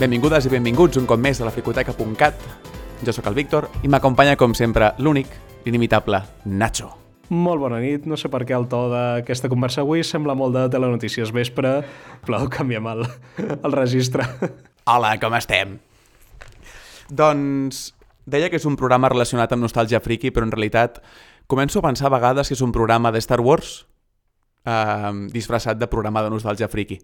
Benvingudes i benvinguts un cop més a la fricoteca.cat. Jo sóc el Víctor i m'acompanya, com sempre, l'únic, l'inimitable Nacho. Molt bona nit, no sé per què el to d'aquesta conversa avui sembla molt de telenotícies vespre, però canviem el, el registre. Hola, com estem? Doncs deia que és un programa relacionat amb nostàlgia friki, però en realitat començo a pensar a vegades que és un programa de Star Wars eh, disfressat de programa de nostàlgia friki.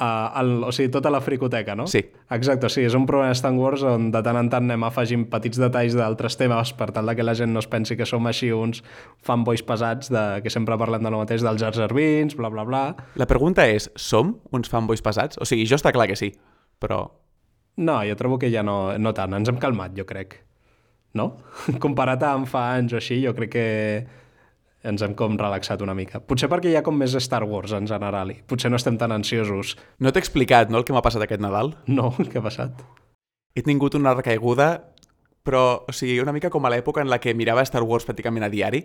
Uh, el, o sigui, tota la fricoteca, no? Sí. Exacte, sí, és un programa de Star Wars on de tant en tant anem afegint petits detalls d'altres temes per tal que la gent no es pensi que som així uns fanboys pesats de, que sempre parlem de lo mateix dels Jar Jar Binks, bla, bla, bla. La pregunta és, som uns fanboys pesats? O sigui, jo està clar que sí, però... No, jo trobo que ja no, no tant, ens hem calmat, jo crec. No? Comparat amb fa anys o així, jo crec que ens hem com relaxat una mica. Potser perquè hi ha com més Star Wars en general i potser no estem tan ansiosos. No t'he explicat, no, el que m'ha passat aquest Nadal? No, què ha passat? He tingut una recaiguda, però, o sigui, una mica com a l'època en la que mirava Star Wars pràcticament a diari.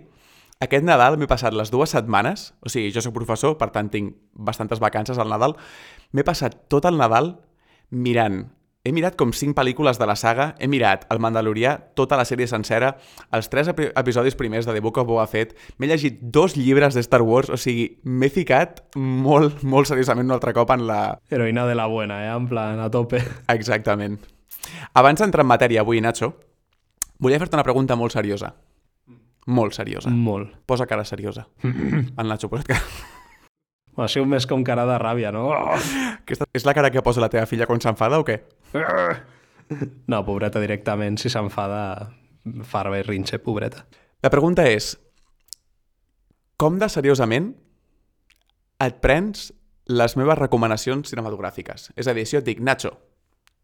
Aquest Nadal m'he passat les dues setmanes, o sigui, jo sóc professor, per tant tinc bastantes vacances al Nadal, m'he passat tot el Nadal mirant he mirat com cinc pel·lícules de la saga, he mirat El Mandalorià, tota la sèrie sencera, els tres epi episodis primers de The Book of Boba Fett, m'he llegit dos llibres de Star Wars, o sigui, m'he ficat molt, molt seriosament un altre cop en la... Heroïna de la buena, eh? En plan, a tope. Exactament. Abans d'entrar en matèria avui, Nacho, volia fer-te una pregunta molt seriosa. Molt seriosa. Molt. Posa cara seriosa. El Nacho, posa't cara... Ha sigut més com cara de ràbia, no? Aquesta és la cara que posa la teva filla quan s'enfada o què? No, pobreta, directament, si s'enfada, fa rinxe, pobreta. La pregunta és, com de seriosament et prens les meves recomanacions cinematogràfiques? És a dir, si jo et dic, Nacho,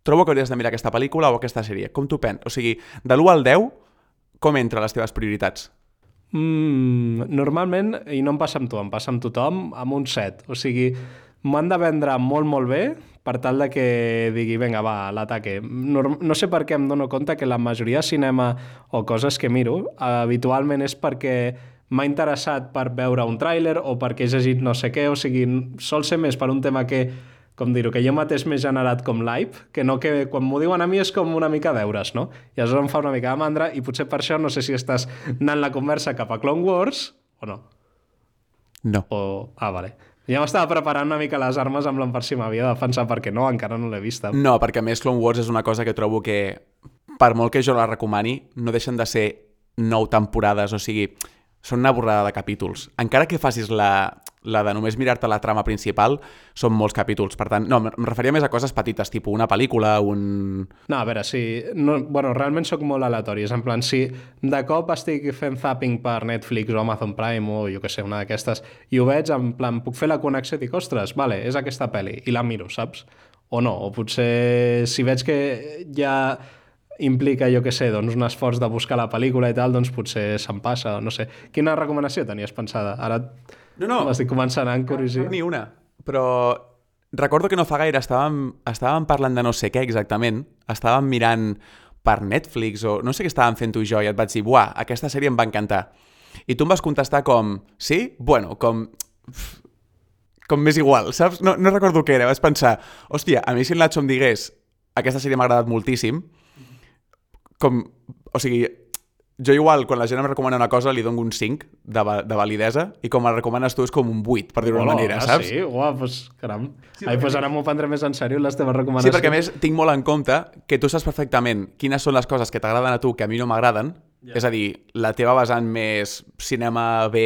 trobo que hauries de mirar aquesta pel·lícula o aquesta sèrie, com t'ho prens? O sigui, de l'1 al 10, com entra les teves prioritats? Mm, normalment, i no em passa amb tu, em passa amb tothom, amb un 7. O sigui, m'han de vendre molt, molt bé per tal de que digui, vinga, va, l'ataque. No, no sé per què em dono compte que la majoria de cinema o coses que miro habitualment és perquè m'ha interessat per veure un tràiler o perquè he llegit no sé què, o sigui, sol ser més per un tema que com dir-ho, que jo mateix m'he generat com l'hype, que no que quan m'ho diuen a mi és com una mica deures, no? I aleshores em fa una mica de mandra i potser per això no sé si estàs anant la conversa cap a Clone Wars o no. No. O... Ah, vale. Ja m'estava preparant una mica les armes amb l'en per si m'havia de defensar perquè no, encara no l'he vista. No, perquè a més Clone Wars és una cosa que trobo que, per molt que jo la recomani, no deixen de ser nou temporades, o sigui, són una borrada de capítols. Encara que facis la, la de només mirar-te la trama principal, són molts capítols. Per tant, no, em referia més a coses petites, tipus una pel·lícula, un... No, a veure, sí. No, bueno, realment sóc molt aleatori. És en plan, si de cop estic fent zapping per Netflix o Amazon Prime o jo que sé, una d'aquestes, i ho veig, en plan, puc fer la connexió i dic, ostres, vale, és aquesta pel·li, i la miro, saps? O no, o potser si veig que ja implica, jo que sé, doncs un esforç de buscar la pel·lícula i tal, doncs potser se'n passa, no sé. Quina recomanació tenies pensada? Ara no, no. m'estic començant a encuriosi. Ni una, però recordo que no fa gaire estàvem, estàvem parlant de no sé què exactament, estàvem mirant per Netflix o no sé què estàvem fent tu i jo i et vaig dir, buah, aquesta sèrie em va encantar. I tu em vas contestar com, sí? Bueno, com com més igual, saps? No, no recordo què era, vaig pensar, hòstia, a mi si el Nacho em digués aquesta sèrie m'ha agradat moltíssim, com, o sigui, jo igual, quan la gent em recomana una cosa, li dono un 5 de, de validesa i com la recomanes tu és com un 8, per dir-ho d'una manera, ah, saps? Sí, uah, pues, caram. Sí, Ai, pues ara m'ho prendré més en sèrio, les teves recomanacions. Sí, perquè a més tinc molt en compte que tu saps perfectament quines són les coses que t'agraden a tu que a mi no m'agraden, yeah. és a dir, la teva vessant més cinema B,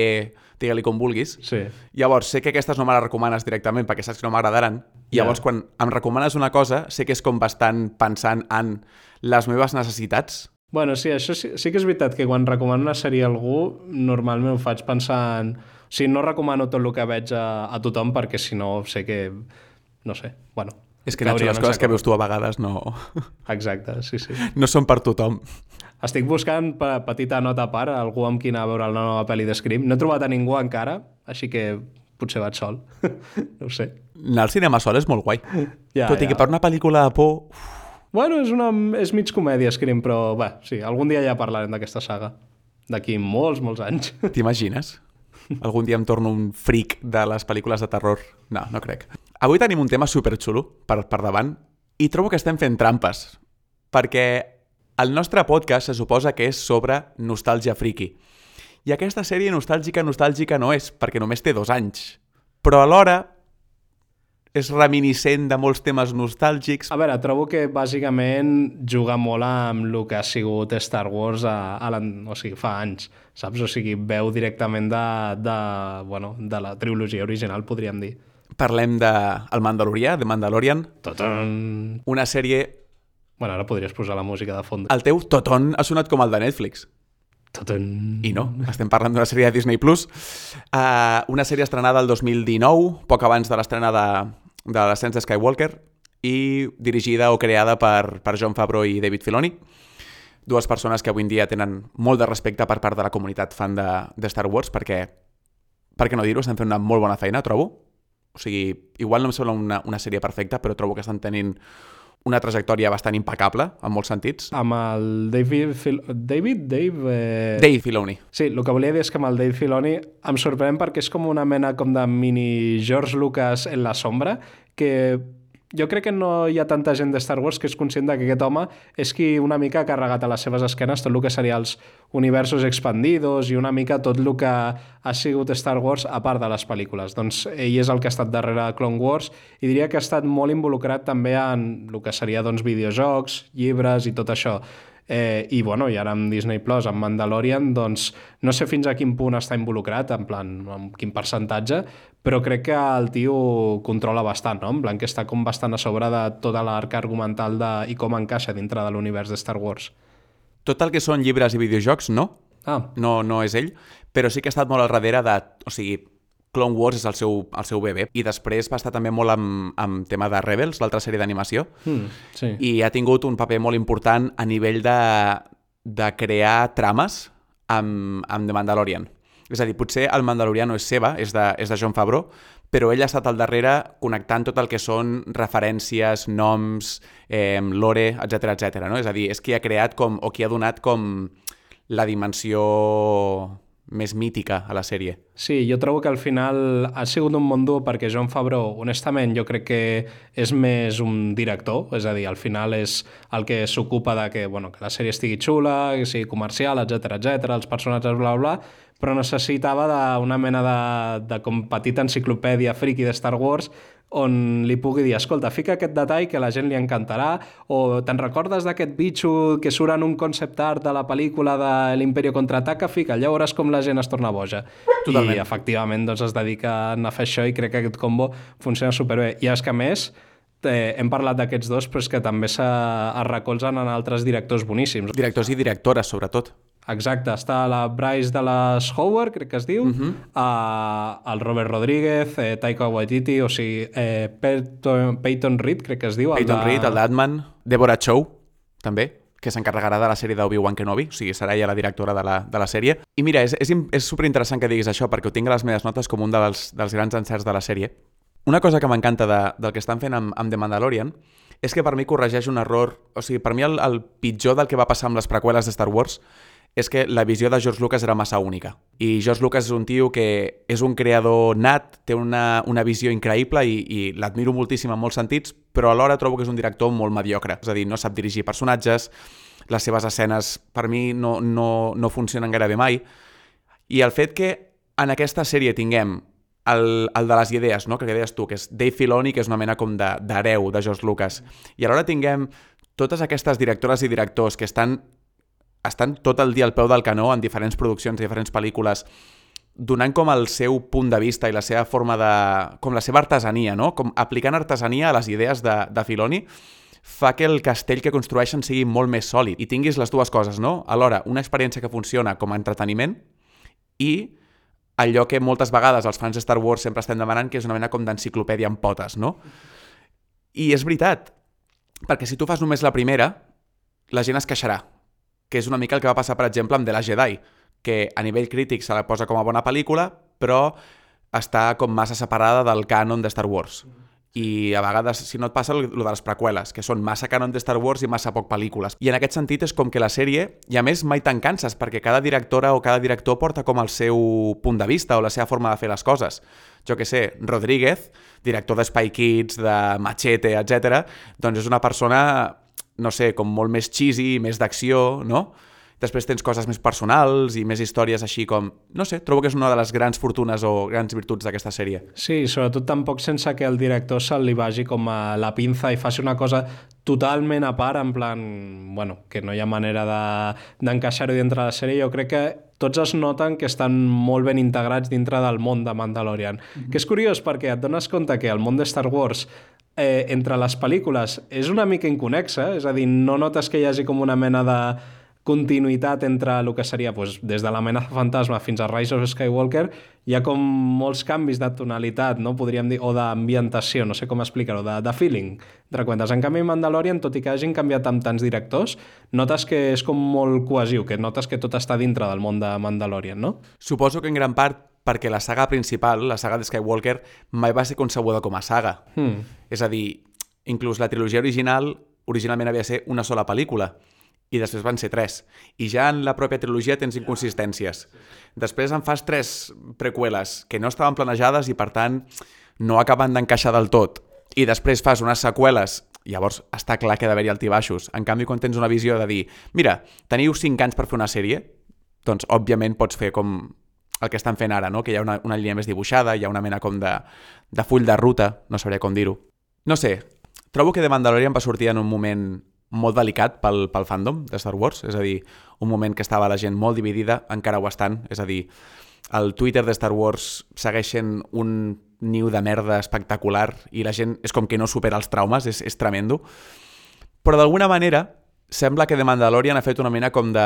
digue-li com vulguis, Sí. Llavors, sé que aquestes no me les recomanes directament perquè saps que no m'agradaran. Ja. llavors, quan em recomanes una cosa, sé que és com bastant pensant en les meves necessitats. Bueno, sí, això sí, sí que és veritat que quan recomano una sèrie a algú, normalment ho faig pensant... O sigui, no recomano tot el que veig a, a tothom perquè si no sé que... No sé, bueno... És que, Nacho, les coses que veus tu a vegades no, Exacte, sí, sí. no són per tothom. Estic buscant, pe- petita nota a part, algú amb qui anar a veure la nova pel·li de Scream. No he trobat a ningú encara, així que potser vaig sol. no ho sé. Anar al cinema sol és molt guai. Ja, Tot i ja. que per una pel·lícula de por... uf, Bueno, és, una, és mig comèdia Scream, però bé, sí, algun dia ja parlarem d'aquesta saga. D'aquí molts, molts anys. T'imagines? Algun dia em torno un fric de les pel·lícules de terror. No, no crec. Avui tenim un tema superxulo per, per davant. I trobo que estem fent trampes, perquè el nostre podcast se suposa que és sobre nostàlgia friki. I aquesta sèrie nostàlgica, nostàlgica no és, perquè només té dos anys. Però alhora és reminiscent de molts temes nostàlgics. A veure, trobo que bàsicament juga molt amb el que ha sigut Star Wars a, a o sigui, fa anys, saps? O sigui, veu directament de, de, bueno, de la trilogia original, podríem dir. Parlem de El Mandalorià, de Mandalorian. Toton. Una sèrie... Bueno, ara podries posar la música de fons. El teu toton ha sonat com el de Netflix. Toton. I no, estem parlant d'una sèrie de Disney+. Plus. Uh, una sèrie estrenada el 2019, poc abans de l'estrena de, de l'ascens de Skywalker i dirigida o creada per, per John Favreau i David Filoni, dues persones que avui en dia tenen molt de respecte per part de la comunitat fan de, de Star Wars perquè, per què no dir-ho, estan fent una molt bona feina, trobo. O sigui, igual no em sembla una, una sèrie perfecta, però trobo que estan tenint una trajectòria bastant impecable, en molts sentits. Amb el David... Fil David? Dave... Eh... Dave Filoni. Sí, el que volia dir és que amb el Dave Filoni em sorprèn perquè és com una mena com de mini George Lucas en la sombra, que jo crec que no hi ha tanta gent de Star Wars que és conscient que aquest home és qui una mica ha carregat a les seves esquenes tot el que seria els universos expandidos i una mica tot el que ha sigut Star Wars a part de les pel·lícules. Doncs ell és el que ha estat darrere de Clone Wars i diria que ha estat molt involucrat també en el que seria doncs, videojocs, llibres i tot això. Eh, I, bueno, i ara amb Disney Plus, amb Mandalorian, doncs no sé fins a quin punt està involucrat, en plan, amb quin percentatge, però crec que el tio controla bastant, no? En plan, que està com bastant a sobre de tota l'arc argumental de, i com encaixa dintre de l'univers de Star Wars. Tot el que són llibres i videojocs, no. Ah. No, no és ell, però sí que ha estat molt al darrere de... O sigui, Clone Wars és el seu, el seu bebè. I després va estar també molt amb, amb tema de Rebels, l'altra sèrie d'animació. Mm, sí. I ha tingut un paper molt important a nivell de, de crear trames amb, amb The Mandalorian. És a dir, potser el Mandalorian no és seva, és de, és de John Favreau, però ell ha estat al darrere connectant tot el que són referències, noms, eh, lore, etc etc. no? És a dir, és qui ha creat com, o qui ha donat com la dimensió més mítica a la sèrie. Sí, jo trobo que al final ha sigut un món dur perquè John Favreau, honestament, jo crec que és més un director, és a dir, al final és el que s'ocupa de que, bueno, que la sèrie estigui xula, que sigui comercial, etc etc, els personatges, bla, bla, però necessitava una mena de, de com petita enciclopèdia friki de Star Wars on li pugui dir, escolta, fica aquest detall que la gent li encantarà, o te'n recordes d'aquest bitxo que surt en un concept art de la pel·lícula de l'Imperio Contraataca? Fica, allà veuràs com la gent es torna boja. Totalment. I efectivament doncs, es dediquen a fer això i crec que aquest combo funciona superbé. I és que a més, eh, hem parlat d'aquests dos, però és que també es recolzen en altres directors boníssims. Directors i directores, sobretot. Exacte, està la Bryce de les Howard, crec que es diu, uh -huh. uh, el Robert Rodríguez, eh, Taika Waititi, o sigui, eh, Peyton, Peyton Reed, crec que es diu. Peyton de... Reed, el d'Atman, Deborah Chow, també, que s'encarregarà de la sèrie d'Obi-Wan Kenobi, o sigui, serà ja la directora de la, de la sèrie. I mira, és, és, és superinteressant que diguis això, perquè ho tinc a les meves notes com un dels, dels grans encerts de la sèrie. Una cosa que m'encanta de, del que estan fent amb, amb The Mandalorian és que per mi corregeix un error... O sigui, per mi el, el pitjor del que va passar amb les preqüeles de Star Wars és que la visió de George Lucas era massa única. I George Lucas és un tio que és un creador nat, té una, una visió increïble i, i l'admiro moltíssim en molts sentits, però alhora trobo que és un director molt mediocre. És a dir, no sap dirigir personatges, les seves escenes per mi no, no, no funcionen gairebé mai. I el fet que en aquesta sèrie tinguem el, el de les idees, no? que deies tu, que és Dave Filoni, que és una mena com d'hereu de, de George Lucas. I alhora tinguem totes aquestes directores i directors que estan estan tot el dia al peu del canó en diferents produccions, diferents pel·lícules, donant com el seu punt de vista i la seva forma de... com la seva artesania, no? Com aplicant artesania a les idees de, de Filoni, fa que el castell que construeixen sigui molt més sòlid i tinguis les dues coses, no? Alhora, una experiència que funciona com a entreteniment i allò que moltes vegades els fans de Star Wars sempre estem demanant, que és una mena com d'enciclopèdia amb potes, no? I és veritat, perquè si tu fas només la primera, la gent es queixarà, que és una mica el que va passar, per exemple, amb The Last Jedi, que a nivell crític se la posa com a bona pel·lícula, però està com massa separada del cànon de Star Wars. i a vegades, si no et passa, el, el de les preqüeles, que són massa canon de Star Wars i massa poc pel·lícules. I en aquest sentit és com que la sèrie, i a més mai te'n canses, perquè cada directora o cada director porta com el seu punt de vista o la seva forma de fer les coses. Jo que sé, Rodríguez, director de Spy Kids, de Machete, etc, doncs és una persona, no sé, com molt més cheesy, més d'acció, no? Després tens coses més personals i més històries així com... No sé, trobo que és una de les grans fortunes o grans virtuts d'aquesta sèrie. Sí, sobretot tampoc sense que el director se li vagi com a la pinza i faci una cosa totalment a part, en plan... Bueno, que no hi ha manera d'encaixar-ho de, dintre de la sèrie. Jo crec que tots es noten que estan molt ben integrats dintre del món de Mandalorian. Mm -hmm. Que és curiós perquè et dones compte que el món de Star Wars eh, entre les pel·lícules és una mica inconexa, és a dir, no notes que hi hagi com una mena de continuïtat entre el que seria doncs, des de l'amenaça fantasma fins a Rise of Skywalker, hi ha com molts canvis de tonalitat, no? podríem dir, o d'ambientació, no sé com explicar-ho, de, de feeling, de recuentes. En canvi, Mandalorian, tot i que hagin canviat amb tants directors, notes que és com molt cohesiu, que notes que tot està dintre del món de Mandalorian, no? Suposo que en gran part perquè la saga principal, la saga de Skywalker, mai va ser concebuda com a saga. Hmm. És a dir, inclús la trilogia original originalment havia de ser una sola pel·lícula i després van ser tres. I ja en la pròpia trilogia tens inconsistències. Després en fas tres preqüeles que no estaven planejades i, per tant, no acaben d'encaixar del tot. I després fas unes seqüeles Llavors, està clar que ha d'haver-hi altibaixos. En canvi, quan tens una visió de dir mira, teniu 5 anys per fer una sèrie, doncs, òbviament, pots fer com el que estan fent ara, no? que hi ha una, una línia més dibuixada, hi ha una mena com de, de full de ruta, no sabria com dir-ho. No sé, trobo que The Mandalorian va sortir en un moment molt delicat pel, pel fandom de Star Wars, és a dir, un moment que estava la gent molt dividida, encara ho estan, és a dir, el Twitter de Star Wars segueixen un niu de merda espectacular i la gent és com que no supera els traumes, és, és tremendo. Però d'alguna manera sembla que The Mandalorian ha fet una mena com de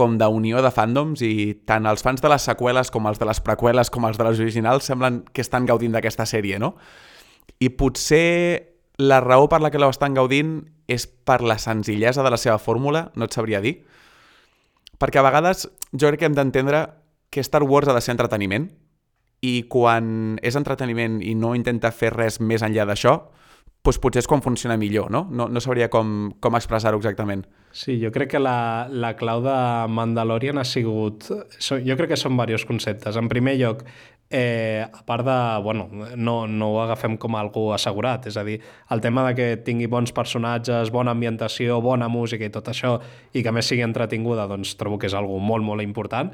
com d'unió de fandoms i tant els fans de les seqüeles com els de les preqüeles com els de les originals semblen que estan gaudint d'aquesta sèrie, no? I potser la raó per la que l'estan gaudint és per la senzillesa de la seva fórmula, no et sabria dir. Perquè a vegades jo crec que hem d'entendre que Star Wars ha de ser entreteniment i quan és entreteniment i no intenta fer res més enllà d'això, doncs potser és quan funciona millor, no? No, no sabria com, com expressar-ho exactament. Sí, jo crec que la, la clau de Mandalorian ha sigut... Jo crec que són diversos conceptes. En primer lloc, eh, a part de, bueno, no, no ho agafem com algú assegurat, és a dir, el tema de que tingui bons personatges, bona ambientació, bona música i tot això, i que més sigui entretinguda, doncs trobo que és algo molt, molt important.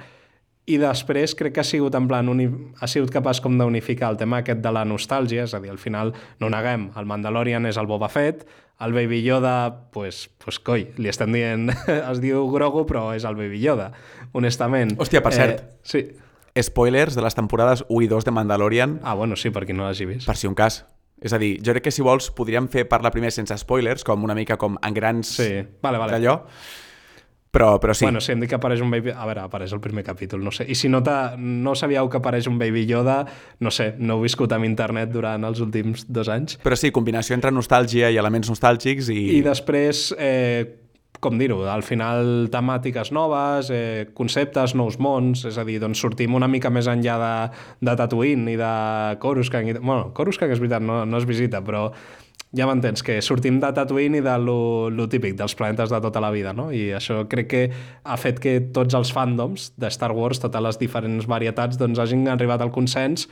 I després crec que ha sigut en plan, uni... ha sigut capaç com d'unificar el tema aquest de la nostàlgia, és a dir, al final no neguem, el Mandalorian és el Boba Fett, el Baby Yoda, pues, pues coi, li estem dient, es diu Grogu, però és el Baby Yoda, honestament. Hòstia, per cert, eh, sí spoilers de les temporades 1 i 2 de Mandalorian. Ah, bueno, sí, per qui no l'hagi vist. Per si un cas. És a dir, jo crec que si vols podríem fer per la primera sense spoilers, com una mica com en grans sí. vale, vale. d'allò. Però, però sí. Bueno, si em dic que apareix un Baby... A veure, apareix el primer capítol, no sé. I si no, no sabíeu que apareix un Baby Yoda, no sé, no heu viscut amb internet durant els últims dos anys. Però sí, combinació entre nostàlgia i elements nostàlgics i... I després, eh, com dir-ho, al final temàtiques noves, eh, conceptes, nous mons, és a dir, doncs sortim una mica més enllà de, de Tatooine i de Coruscant. I, bueno, Coruscant és veritat, no, no es visita, però ja m'entens, que sortim de Tatooine i de lo, lo típic, dels planetes de tota la vida, no? I això crec que ha fet que tots els fandoms de Star Wars, totes les diferents varietats, doncs hagin arribat al consens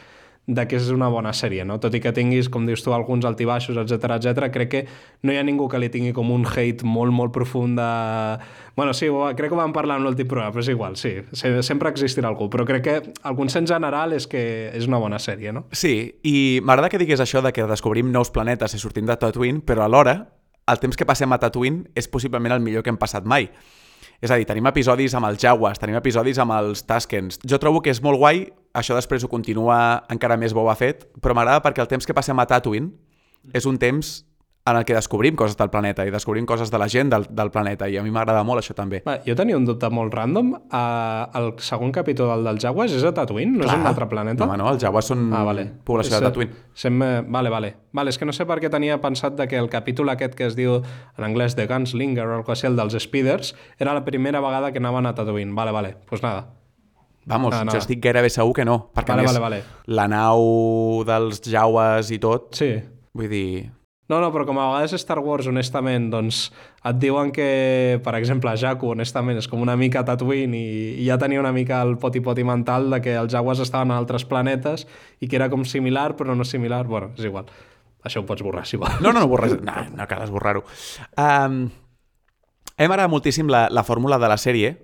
de que és una bona sèrie, no? Tot i que tinguis, com dius tu, alguns altibaixos, etc etc. crec que no hi ha ningú que li tingui com un hate molt, molt profund de... Bueno, sí, crec que ho vam parlar en l'últim programa, però és igual, sí, sempre existirà algú, però crec que el consens general és que és una bona sèrie, no? Sí, i m'agrada que digués això de que descobrim nous planetes i sortim de Tatooine, però alhora el temps que passem a Tatooine és possiblement el millor que hem passat mai. És a dir, tenim episodis amb els Jaguars, tenim episodis amb els Taskens. Jo trobo que és molt guai, això després ho continua encara més Boba Fett, però m'agrada perquè el temps que passem a Tatooine és un temps en el que descobrim coses del planeta i descobrim coses de la gent del, del planeta i a mi m'agrada molt això també. Va, jo tenia un dubte molt random. Uh, el segon capítol del dels Jaguars és a Tatooine? No Clar. és un altre planeta? No, no, els Jaguars són ah, vale. població és, de Tatooine. Sem vale, vale. Vale, és que no sé per què tenia pensat de que el capítol aquest que es diu en anglès The Gunslinger o el que el dels Speeders era la primera vegada que anaven a Tatooine. Vale, vale, doncs pues nada. Vamos, nada, nada. jo estic gairebé segur que no, perquè vale, més vale, vale. la nau dels Jawas i tot sí Vull dir... No, no, però com a vegades Star Wars, honestament, doncs et diuen que, per exemple, Jakku, honestament, és com una mica Tatooine i, i ja tenia una mica el poti-poti mental de que els jaguars estaven a altres planetes i que era com similar, però no similar. Bueno, és igual. Això ho pots borrar, si vols. No, no, no borres. No, no cal esborrar-ho. Um, hem agradat moltíssim la, la fórmula de la sèrie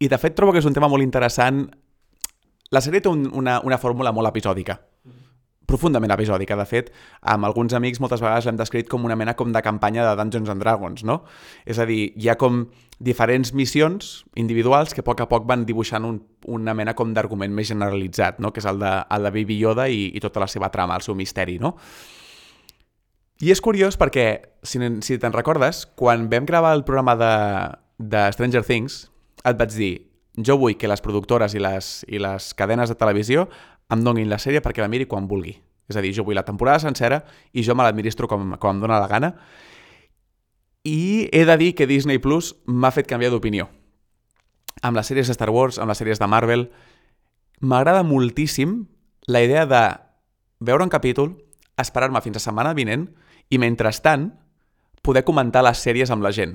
i, de fet, trobo que és un tema molt interessant. La sèrie té un, una, una fórmula molt episòdica profundament episòdica. De fet, amb alguns amics moltes vegades l'hem descrit com una mena com de campanya de Dungeons and Dragons, no? És a dir, hi ha com diferents missions individuals que a poc a poc van dibuixant un, una mena com d'argument més generalitzat, no? que és el de, el de Baby Yoda i, i tota la seva trama, el seu misteri, no? I és curiós perquè, si, si te'n recordes, quan vam gravar el programa de, de Stranger Things, et vaig dir, jo vull que les productores i les, i les cadenes de televisió em donin la sèrie perquè la miri quan vulgui. És a dir, jo vull la temporada sencera i jo me l'administro com, com em dóna la gana. I he de dir que Disney Plus m'ha fet canviar d'opinió. Amb les sèries de Star Wars, amb les sèries de Marvel, m'agrada moltíssim la idea de veure un capítol, esperar-me fins a setmana vinent i, mentrestant, poder comentar les sèries amb la gent.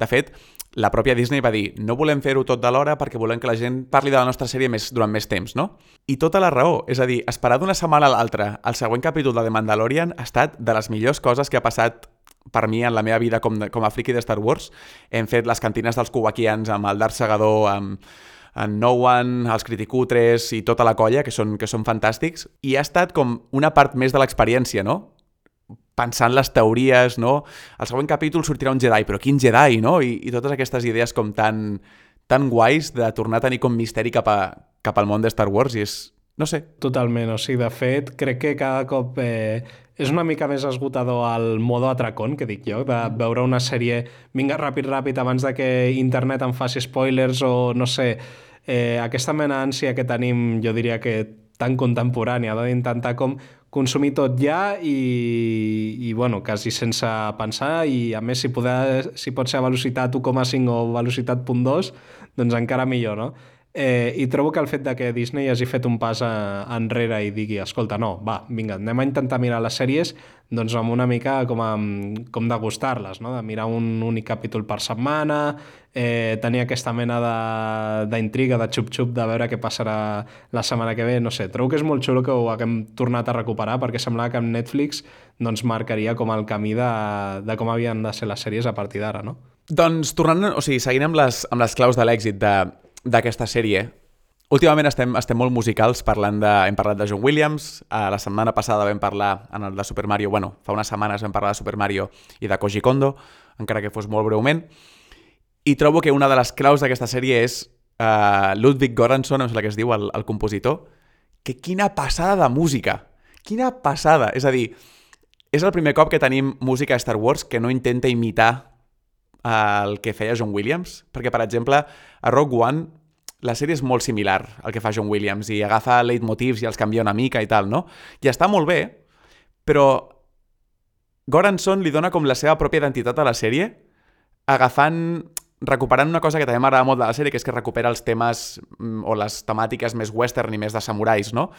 De fet, la pròpia Disney va dir no volem fer-ho tot de l'hora perquè volem que la gent parli de la nostra sèrie més, durant més temps, no? I tota la raó, és a dir, esperar d'una setmana a l'altra el següent capítol de The Mandalorian ha estat de les millors coses que ha passat per mi en la meva vida com, com a friki de Star Wars. Hem fet les cantines dels Kuwakians amb el Darth Segador, amb, en No One, els Criticutres i tota la colla, que són, que són fantàstics, i ha estat com una part més de l'experiència, no? Pensant les teories, no? Al següent capítol sortirà un Jedi, però quin Jedi, no? I, i totes aquestes idees com tan, tan guais de tornar a tenir com misteri cap, a, cap al món de Star Wars i és, no sé. Totalment, o sigui, de fet, crec que cada cop eh, és una mica més esgotador el modo atracón, que dic jo, de veure una sèrie, vinga, ràpid, ràpid, abans de que internet em faci spoilers o, no sé, eh, aquesta mena que tenim, jo diria que tan contemporània, d'intentar com consumir tot ja i, i bueno, quasi sense pensar i a més si, poder, si pot ser a velocitat 1,5 o velocitat .2 doncs encara millor, no? Eh, I trobo que el fet de que Disney hagi fet un pas a, enrere i digui, escolta, no, va, vinga, anem a intentar mirar les sèries doncs amb una mica com, a, com degustar-les, no? de mirar un únic capítol per setmana, eh, tenir aquesta mena d'intriga, de, de xup-xup, de veure què passarà la setmana que ve, no sé, trobo que és molt xulo que ho haguem tornat a recuperar perquè semblava que amb Netflix doncs, marcaria com el camí de, de com havien de ser les sèries a partir d'ara, no? Doncs tornant, o sigui, seguint amb les, amb les claus de l'èxit de, d'aquesta sèrie. Últimament estem, estem molt musicals, parlant de, hem parlat de John Williams, eh, la setmana passada vam parlar en el de Super Mario, bueno, fa unes setmanes vam parlar de Super Mario i de Koji Kondo, encara que fos molt breument, i trobo que una de les claus d'aquesta sèrie és uh, Ludwig Göransson, em sembla que es diu el, el compositor, que quina passada de música! Quina passada! És a dir, és el primer cop que tenim música a Star Wars que no intenta imitar el que feia John Williams, perquè, per exemple, a Rogue One la sèrie és molt similar al que fa John Williams i agafa leitmotivs i els canvia una mica i tal, no? I està molt bé, però Goranson li dona com la seva pròpia identitat a la sèrie, agafant recuperant una cosa que també m'agrada molt de la sèrie, que és que recupera els temes mm, o les temàtiques més western i més de samurais, no?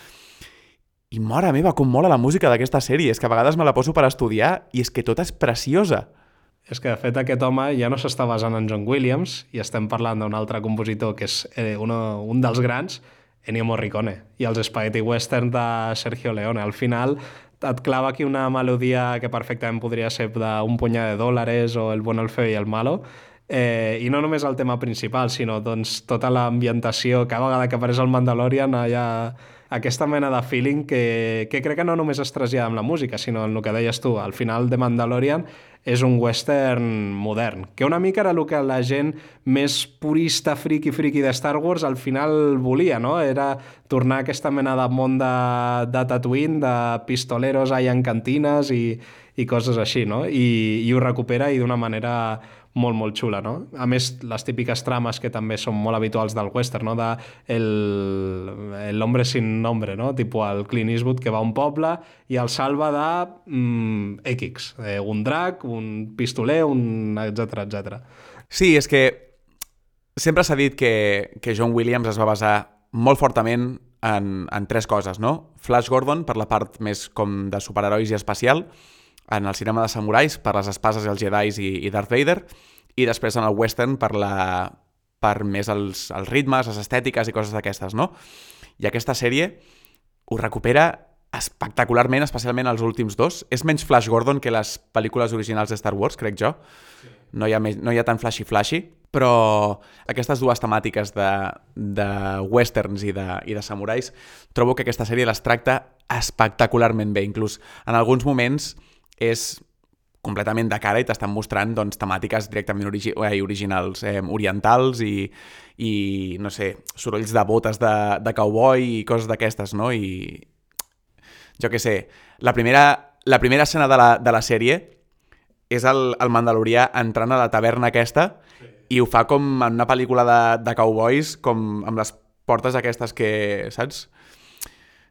I mare meva, com mola la música d'aquesta sèrie, és que a vegades me la poso per estudiar i és que tota és preciosa és que, de fet, aquest home ja no s'està basant en John Williams i estem parlant d'un altre compositor que és eh, uno, un dels grans, Ennio Morricone, i els Spaghetti Western de Sergio Leone. Al final et clava aquí una melodia que perfectament podria ser d'un punyà de dòlares o el bon, el feo i el malo, Eh, I no només el tema principal, sinó doncs, tota l'ambientació, cada vegada que apareix el Mandalorian ha aquesta mena de feeling que, que crec que no només es trasllada amb la música, sinó en el que deies tu, al final de Mandalorian és un western modern, que una mica era el que la gent més purista, friki, friki de Star Wars al final volia, no? Era tornar a aquesta mena de món de, de Tatooine, de pistoleros ahí en cantines i, i coses així, no? I, i ho recupera i d'una manera molt, molt xula, no? A més, les típiques trames que també són molt habituals del western, no? De el, l'hombre sin nombre, no? Tipo el Clint Eastwood que va a un poble i el salva de mm, X, eh, un drac, un pistoler, un etc etc. Sí, és que sempre s'ha dit que, que John Williams es va basar molt fortament en, en tres coses, no? Flash Gordon, per la part més com de superherois i espacial, en el cinema de samurais per les espases i els jedis i, i Darth Vader, i després en el western per, la, per més els, els ritmes, les estètiques i coses d'aquestes, no? I aquesta sèrie ho recupera espectacularment, especialment els últims dos. És menys Flash Gordon que les pel·lícules originals de Star Wars, crec jo. Sí. No, hi ha més, no hi ha tant flashy-flashy, però aquestes dues temàtiques de, de westerns i de, i de samurais trobo que aquesta sèrie les tracta espectacularment bé. Inclús en alguns moments és completament de cara i t'estan mostrant doncs, temàtiques directament origi eh, originals, eh, orientals i, i, no sé, sorolls de botes de, de cowboy i coses d'aquestes, no? I jo què sé, la primera, la primera escena de la, de la sèrie és el, el Mandalorià entrant a la taverna aquesta sí. i ho fa com en una pel·lícula de, de cowboys, com amb les portes aquestes que, saps?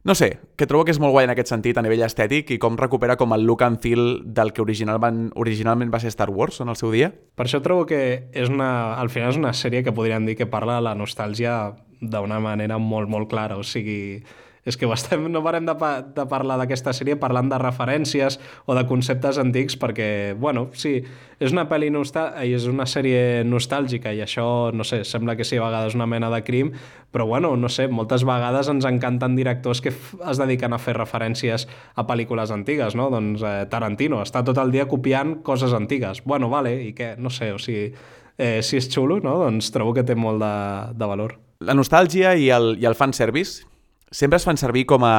No sé, que trobo que és molt guai en aquest sentit a nivell estètic i com recupera com el look and feel del que originalment, originalment va ser Star Wars en el seu dia. Per això trobo que és una, al final és una sèrie que podríem dir que parla de la nostàlgia d'una manera molt, molt clara. O sigui, és que estem, no parem de, pa, de parlar d'aquesta sèrie parlant de referències o de conceptes antics perquè, bueno, sí, és una pel·li i és una sèrie nostàlgica i això, no sé, sembla que sí, a vegades una mena de crim, però bueno, no sé, moltes vegades ens encanten directors que es dediquen a fer referències a pel·lícules antigues, no? Doncs eh, Tarantino està tot el dia copiant coses antigues. Bueno, vale, i què? No sé, o sigui, eh, si és xulo, no? Doncs trobo que té molt de, de valor. La nostàlgia i el, i el fanservice sempre es fan servir com a,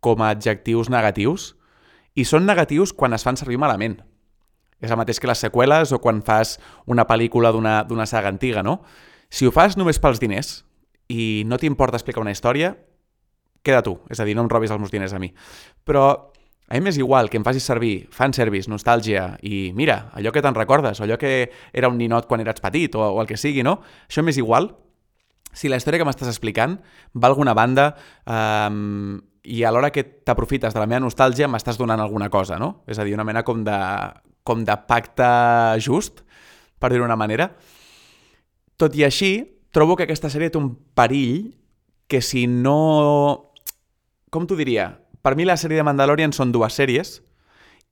com a adjectius negatius i són negatius quan es fan servir malament. És el mateix que les seqüeles o quan fas una pel·lícula d'una saga antiga, no? Si ho fas només pels diners i no t'importa explicar una història, queda tu. És a dir, no em robis els meus diners a mi. Però a mi m'és igual que em facis servir fanservice, nostàlgia i mira, allò que te'n recordes, allò que era un ninot quan eres petit o, o el que sigui, no? Això m'és igual si la història que m'estàs explicant va alguna banda um, i a l'hora que t'aprofites de la meva nostàlgia m'estàs donant alguna cosa, no? És a dir, una mena com de, com de pacte just, per dir-ho d'una manera. Tot i així, trobo que aquesta sèrie té un perill que si no... Com t'ho diria? Per mi la sèrie de Mandalorian són dues sèries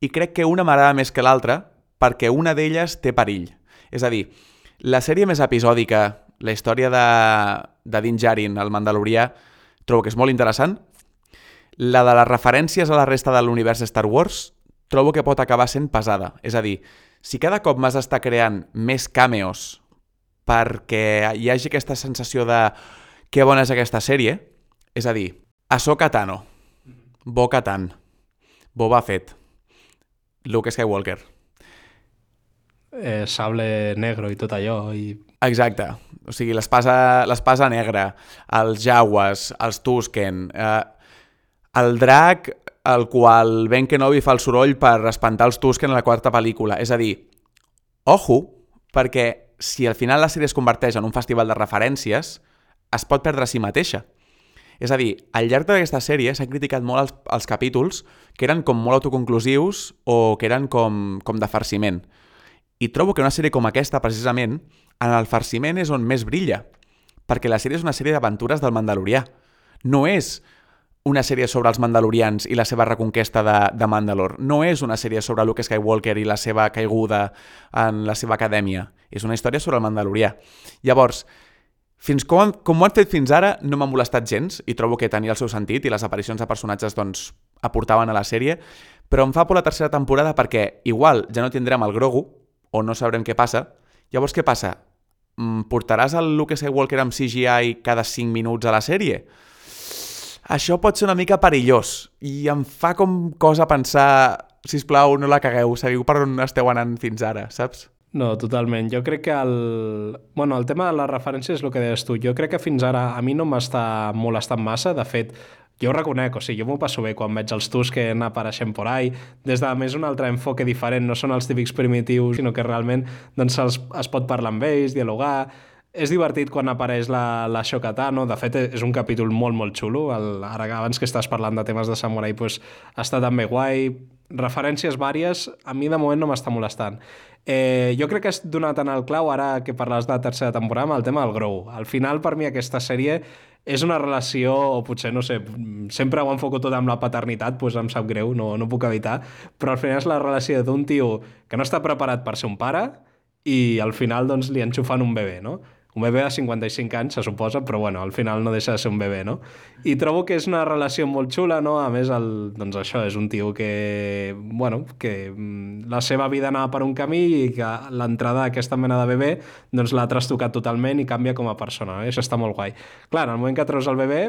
i crec que una m'agrada més que l'altra perquè una d'elles té perill. És a dir, la sèrie més episòdica la història de, de Din Djarin, el Mandalorià, trobo que és molt interessant. La de les referències a la resta de l'univers Star Wars trobo que pot acabar sent pesada. És a dir, si cada cop m'has d'estar creant més cameos perquè hi hagi aquesta sensació de que bona és aquesta sèrie, és a dir, Ahsoka Tano, Bo-Katan, Boba Fett, Luke Skywalker, eh, sable negro i tot allò. I... Exacte. O sigui, l'espasa negra, els Jaguars, els Tusken, eh, el drac el qual Ben Kenobi fa el soroll per espantar els Tusken a la quarta pel·lícula. És a dir, ojo, perquè si al final la sèrie es converteix en un festival de referències, es pot perdre a si mateixa. És a dir, al llarg d'aquesta sèrie s'han criticat molt els, els capítols que eren com molt autoconclusius o que eren com, com de farciment. I trobo que una sèrie com aquesta, precisament, en el farciment és on més brilla, perquè la sèrie és una sèrie d'aventures del Mandalorià. No és una sèrie sobre els Mandalorians i la seva reconquesta de, de Mandalor. No és una sèrie sobre Luke Skywalker i la seva caiguda en la seva acadèmia. És una història sobre el Mandalorià. Llavors, fins com, com ho han fet fins ara no m'ha molestat gens i trobo que tenia el seu sentit i les aparicions de personatges doncs, aportaven a la sèrie, però em fa por la tercera temporada perquè igual ja no tindrem el Grogu, o no sabrem què passa. Llavors, què passa? Mm, portaràs el Luke Skywalker amb CGI cada 5 minuts a la sèrie? Això pot ser una mica perillós i em fa com cosa pensar si us plau, no la cagueu, seguiu per on esteu anant fins ara, saps? No, totalment. Jo crec que el... Bueno, el tema de les referències és el que deies tu. Jo crec que fins ara a mi no m'està molestant massa. De fet, jo ho reconec, o sigui, jo m'ho passo bé quan veig els Tusken apareixent por ahí, des de més un altre enfoque diferent, no són els típics primitius, sinó que realment doncs, es, es pot parlar amb ells, dialogar, és divertit quan apareix la, la Shokata, no? De fet, és un capítol molt, molt xulo. El, ara, abans que estàs parlant de temes de samurai, pues, està també guai. Referències vàries, a mi de moment no m'està molestant. Eh, jo crec que has donat en el clau, ara que parles de tercera temporada, amb el tema del Grow. Al final, per mi, aquesta sèrie és una relació, o potser, no sé, sempre ho enfoco tot amb la paternitat, doncs em sap greu, no, no puc evitar, però al final és la relació d'un tio que no està preparat per ser un pare i al final doncs, li enxufen un bebè, no? Un bebè de 55 anys, se suposa, però bueno, al final no deixa de ser un bebè, no? I trobo que és una relació molt xula, no? A més, el, doncs això, és un tio que, bueno, que mm, la seva vida anava per un camí i que l'entrada d'aquesta mena de bebè doncs l'ha trastocat totalment i canvia com a persona, eh? això està molt guai. Clar, en el moment que treus el bebè,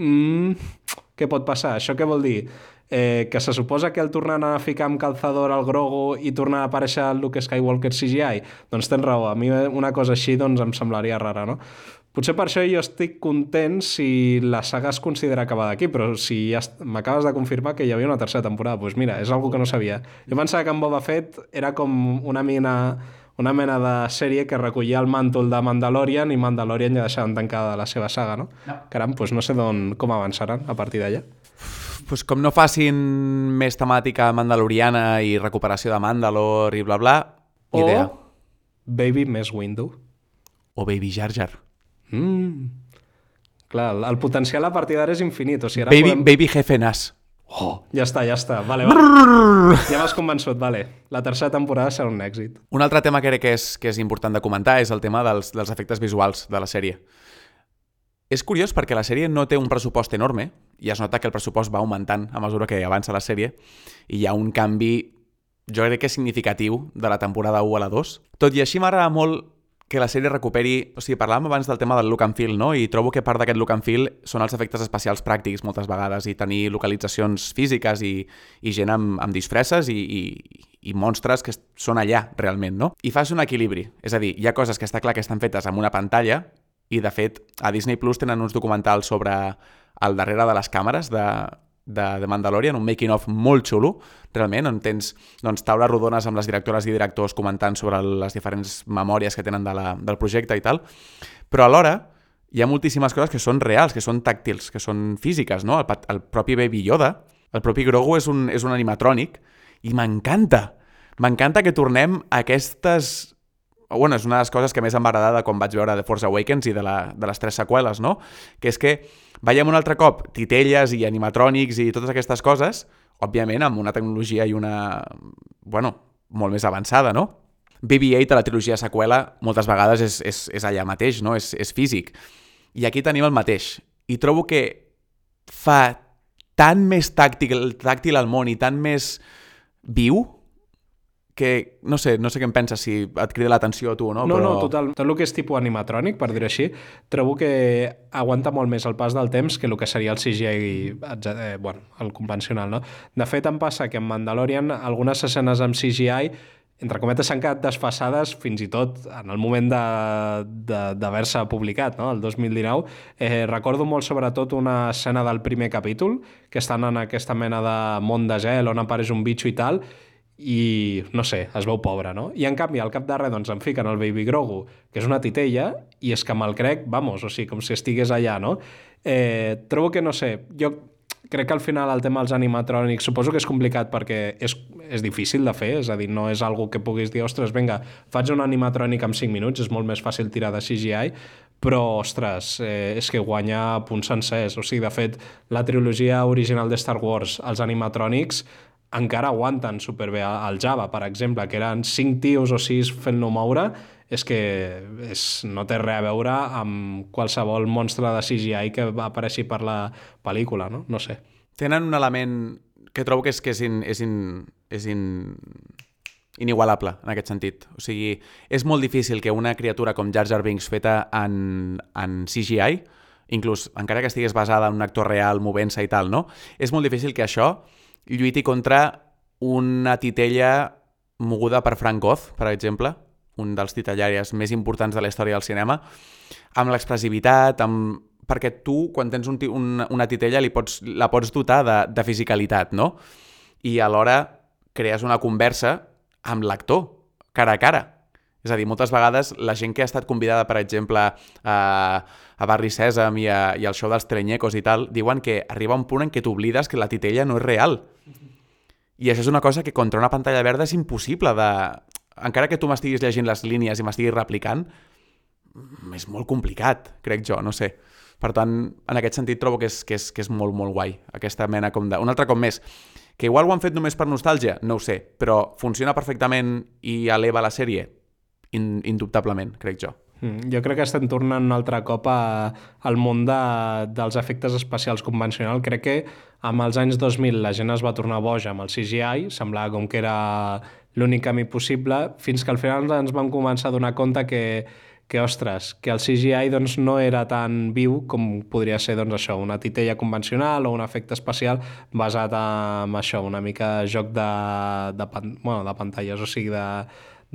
mm, què pot passar? Això què vol dir? Eh, que se suposa que el tornen a ficar amb calzador al Grogu i tornar a aparèixer el Luke Skywalker CGI, doncs tens raó, a mi una cosa així doncs em semblaria rara, no? Potser per això jo estic content si la saga es considera acabada aquí, però si ja m'acabes de confirmar que hi havia una tercera temporada, doncs mira, és algo que no sabia. Jo pensava que en Boba Fett era com una mina una mena de sèrie que recollia el màntol de Mandalorian i Mandalorian ja deixaven tancada la seva saga, no? no. Caram, doncs no sé com avançaran a partir d'allà pues com no facin més temàtica mandaloriana i recuperació de Mandalor i bla bla, o idea. Baby més Window. O Baby Jar Jar. Mm. Clar, el potencial a partir d'ara és infinit. O sigui, ara baby, podem... baby Jefe Nas. Oh, ja està, ja està. Vale, vale. Ja m'has convençut, vale. La tercera temporada serà un èxit. Un altre tema que crec que és, que és important de comentar és el tema dels, dels efectes visuals de la sèrie. És curiós perquè la sèrie no té un pressupost enorme i es nota que el pressupost va augmentant a mesura que avança la sèrie i hi ha un canvi, jo crec que significatiu, de la temporada 1 a la 2. Tot i així m'agrada molt que la sèrie recuperi... O sigui, parlàvem abans del tema del look and feel, no? I trobo que part d'aquest look and feel són els efectes especials pràctics moltes vegades i tenir localitzacions físiques i, i gent amb, amb disfresses i, i, i monstres que són allà, realment, no? I fas un equilibri. És a dir, hi ha coses que està clar que estan fetes amb una pantalla i de fet a Disney Plus tenen uns documentals sobre el darrere de les càmeres de, de, de Mandalorian, un making-of molt xulo, realment, on tens doncs, taules rodones amb les directores i directors comentant sobre les diferents memòries que tenen de la, del projecte i tal, però alhora hi ha moltíssimes coses que són reals, que són tàctils, que són físiques, no? El, el propi Baby Yoda, el propi Grogu és un, és un animatrònic i m'encanta, m'encanta que tornem a aquestes bueno, és una de les coses que més em va agradar de quan vaig veure The Force Awakens i de, la, de les tres seqüeles, no? Que és que veiem un altre cop titelles i animatrònics i totes aquestes coses, òbviament amb una tecnologia i una... bueno, molt més avançada, no? BB-8 a la trilogia seqüela moltes vegades és, és, és allà mateix, no? És, és físic. I aquí tenim el mateix. I trobo que fa tan més tàctil, tàctil al món i tan més viu que, no sé, no sé què em penses, si et crida l'atenció a tu o no, no però... No, total. Tot el que és tipus animatrònic, per dir-ho així, trobo que aguanta molt més el pas del temps que el que seria el CGI, eh, bueno, el convencional, no? De fet, em passa que en Mandalorian algunes escenes amb CGI entre cometes, s'han quedat desfasades fins i tot en el moment d'haver-se publicat, no? el 2019. Eh, recordo molt sobretot una escena del primer capítol, que estan en aquesta mena de món de gel on apareix un bitxo i tal, i, no sé, es veu pobre, no? I en canvi, al cap res, doncs, em fiquen el Baby Grogu, que és una titella, i és que me'l crec, vamos, o sigui, com si estigués allà, no? Eh, trobo que, no sé, jo crec que al final el tema dels animatrònics suposo que és complicat perquè és, és difícil de fer, és a dir, no és algo que puguis dir, ostres, vinga, faig un animatrònic en 5 minuts, és molt més fàcil tirar de CGI, però, ostres, eh, és que guanya punts sencers. O sigui, de fet, la trilogia original de Star Wars, els animatrònics, encara aguanten superbé al Java, per exemple, que eren cinc tios o sis fent-lo moure, és que és, no té res a veure amb qualsevol monstre de CGI que va apareixi per la pel·lícula, no? No sé. Tenen un element que trobo que és, que és, in, és, in, és in, inigualable en aquest sentit. O sigui, és molt difícil que una criatura com Jar Jar Binks feta en, en CGI, inclús encara que estigués basada en un actor real movent-se i tal, no? És molt difícil que això lluiti contra una titella moguda per Frank Oz, per exemple, un dels titellaires més importants de la història del cinema, amb l'expressivitat, amb... perquè tu, quan tens un, un, una titella, li pots, la pots dotar de, de fisicalitat, no? I alhora crees una conversa amb l'actor, cara a cara. És a dir, moltes vegades la gent que ha estat convidada, per exemple, a, a Barri Sèsam i, a, i al show dels Trenyecos i tal, diuen que arriba un punt en què t'oblides que la titella no és real. I això és una cosa que contra una pantalla verda és impossible de... Encara que tu m'estiguis llegint les línies i m'estiguis replicant, és molt complicat, crec jo, no sé. Per tant, en aquest sentit trobo que és, que és, que és molt, molt guai, aquesta mena com de... Un altre cop més, que igual ho han fet només per nostàlgia, no ho sé, però funciona perfectament i eleva la sèrie? In, indubtablement, crec jo. Mm, jo crec que estem tornant un altre cop a, al món de, dels efectes especials convencional. Crec que amb els anys 2000 la gent es va tornar boja amb el CGI, semblava com que era l'únic camí possible, fins que al final ens vam començar a donar compte que, que ostres, que el CGI doncs, no era tan viu com podria ser doncs, això, una titella convencional o un efecte especial basat en això, una mica joc de, de, pan, bueno, de pantalles, o sigui, de,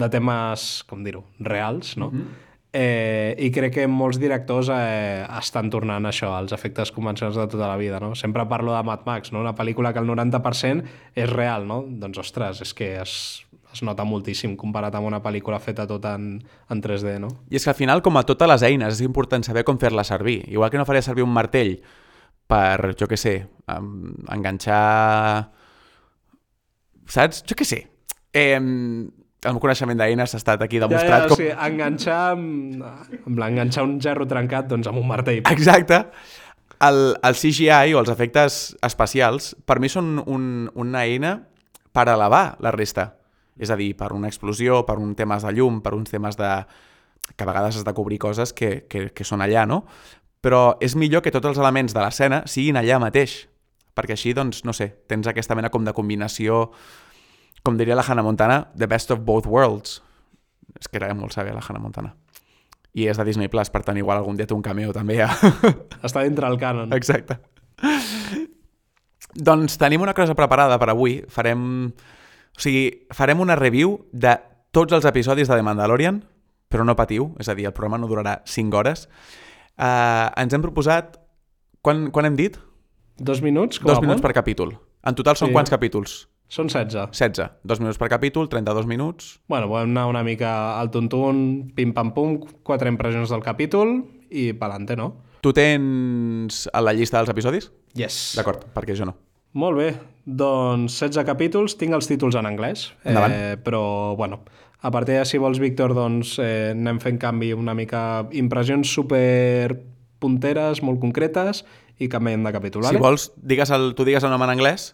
de temes, com dir-ho, reals, no? Mm -hmm Eh, I crec que molts directors eh, estan tornant això, als efectes convencionals de tota la vida. No? Sempre parlo de Mad Max, no? una pel·lícula que el 90% és real. No? Doncs, ostres, és que es, es nota moltíssim comparat amb una pel·lícula feta tot en, en 3D. No? I és que al final, com a totes les eines, és important saber com fer-la servir. Igual que no faria servir un martell per, jo què sé, enganxar... Saps? Jo què sé. Eh, el meu coneixement d'eines ha estat aquí demostrat. Ja, ja, com... o sigui, enganxar, amb, amb enganxar un gerro trencat doncs, amb un martell. Exacte. El, el CGI o els efectes especials per mi són un, una eina per elevar la resta. És a dir, per una explosió, per un temes de llum, per uns temes de... que a vegades has de cobrir coses que, que, que són allà, no? Però és millor que tots els elements de l'escena siguin allà mateix, perquè així, doncs, no sé, tens aquesta mena com de combinació com diria la Hannah Montana, the best of both worlds. És que era molt sàvia la Hannah Montana. I és de Disney Plus, per tant, igual algun dia té un cameo també ja. Està dintre el canon. Exacte. doncs tenim una cosa preparada per avui. Farem... O sigui, farem una review de tots els episodis de The Mandalorian, però no patiu, és a dir, el programa no durarà 5 hores. Uh, ens hem proposat... Quan, quan hem dit? Dos minuts? Com Dos minuts per capítol. En total són sí. quants capítols? Són 16. 16. Dos minuts per capítol, 32 minuts. Bueno, podem anar una mica al tuntun, pim-pam-pum, quatre impressions del capítol i pelante, no? Tu tens a la llista dels episodis? Yes. D'acord, perquè jo no. Molt bé, doncs 16 capítols, tinc els títols en anglès, Endavant. eh, però bueno, a partir de si vols, Víctor, doncs eh, anem fent canvi una mica, impressions super punteres, molt concretes i canviem de capítol. Si vols, digues el, tu digues el nom en anglès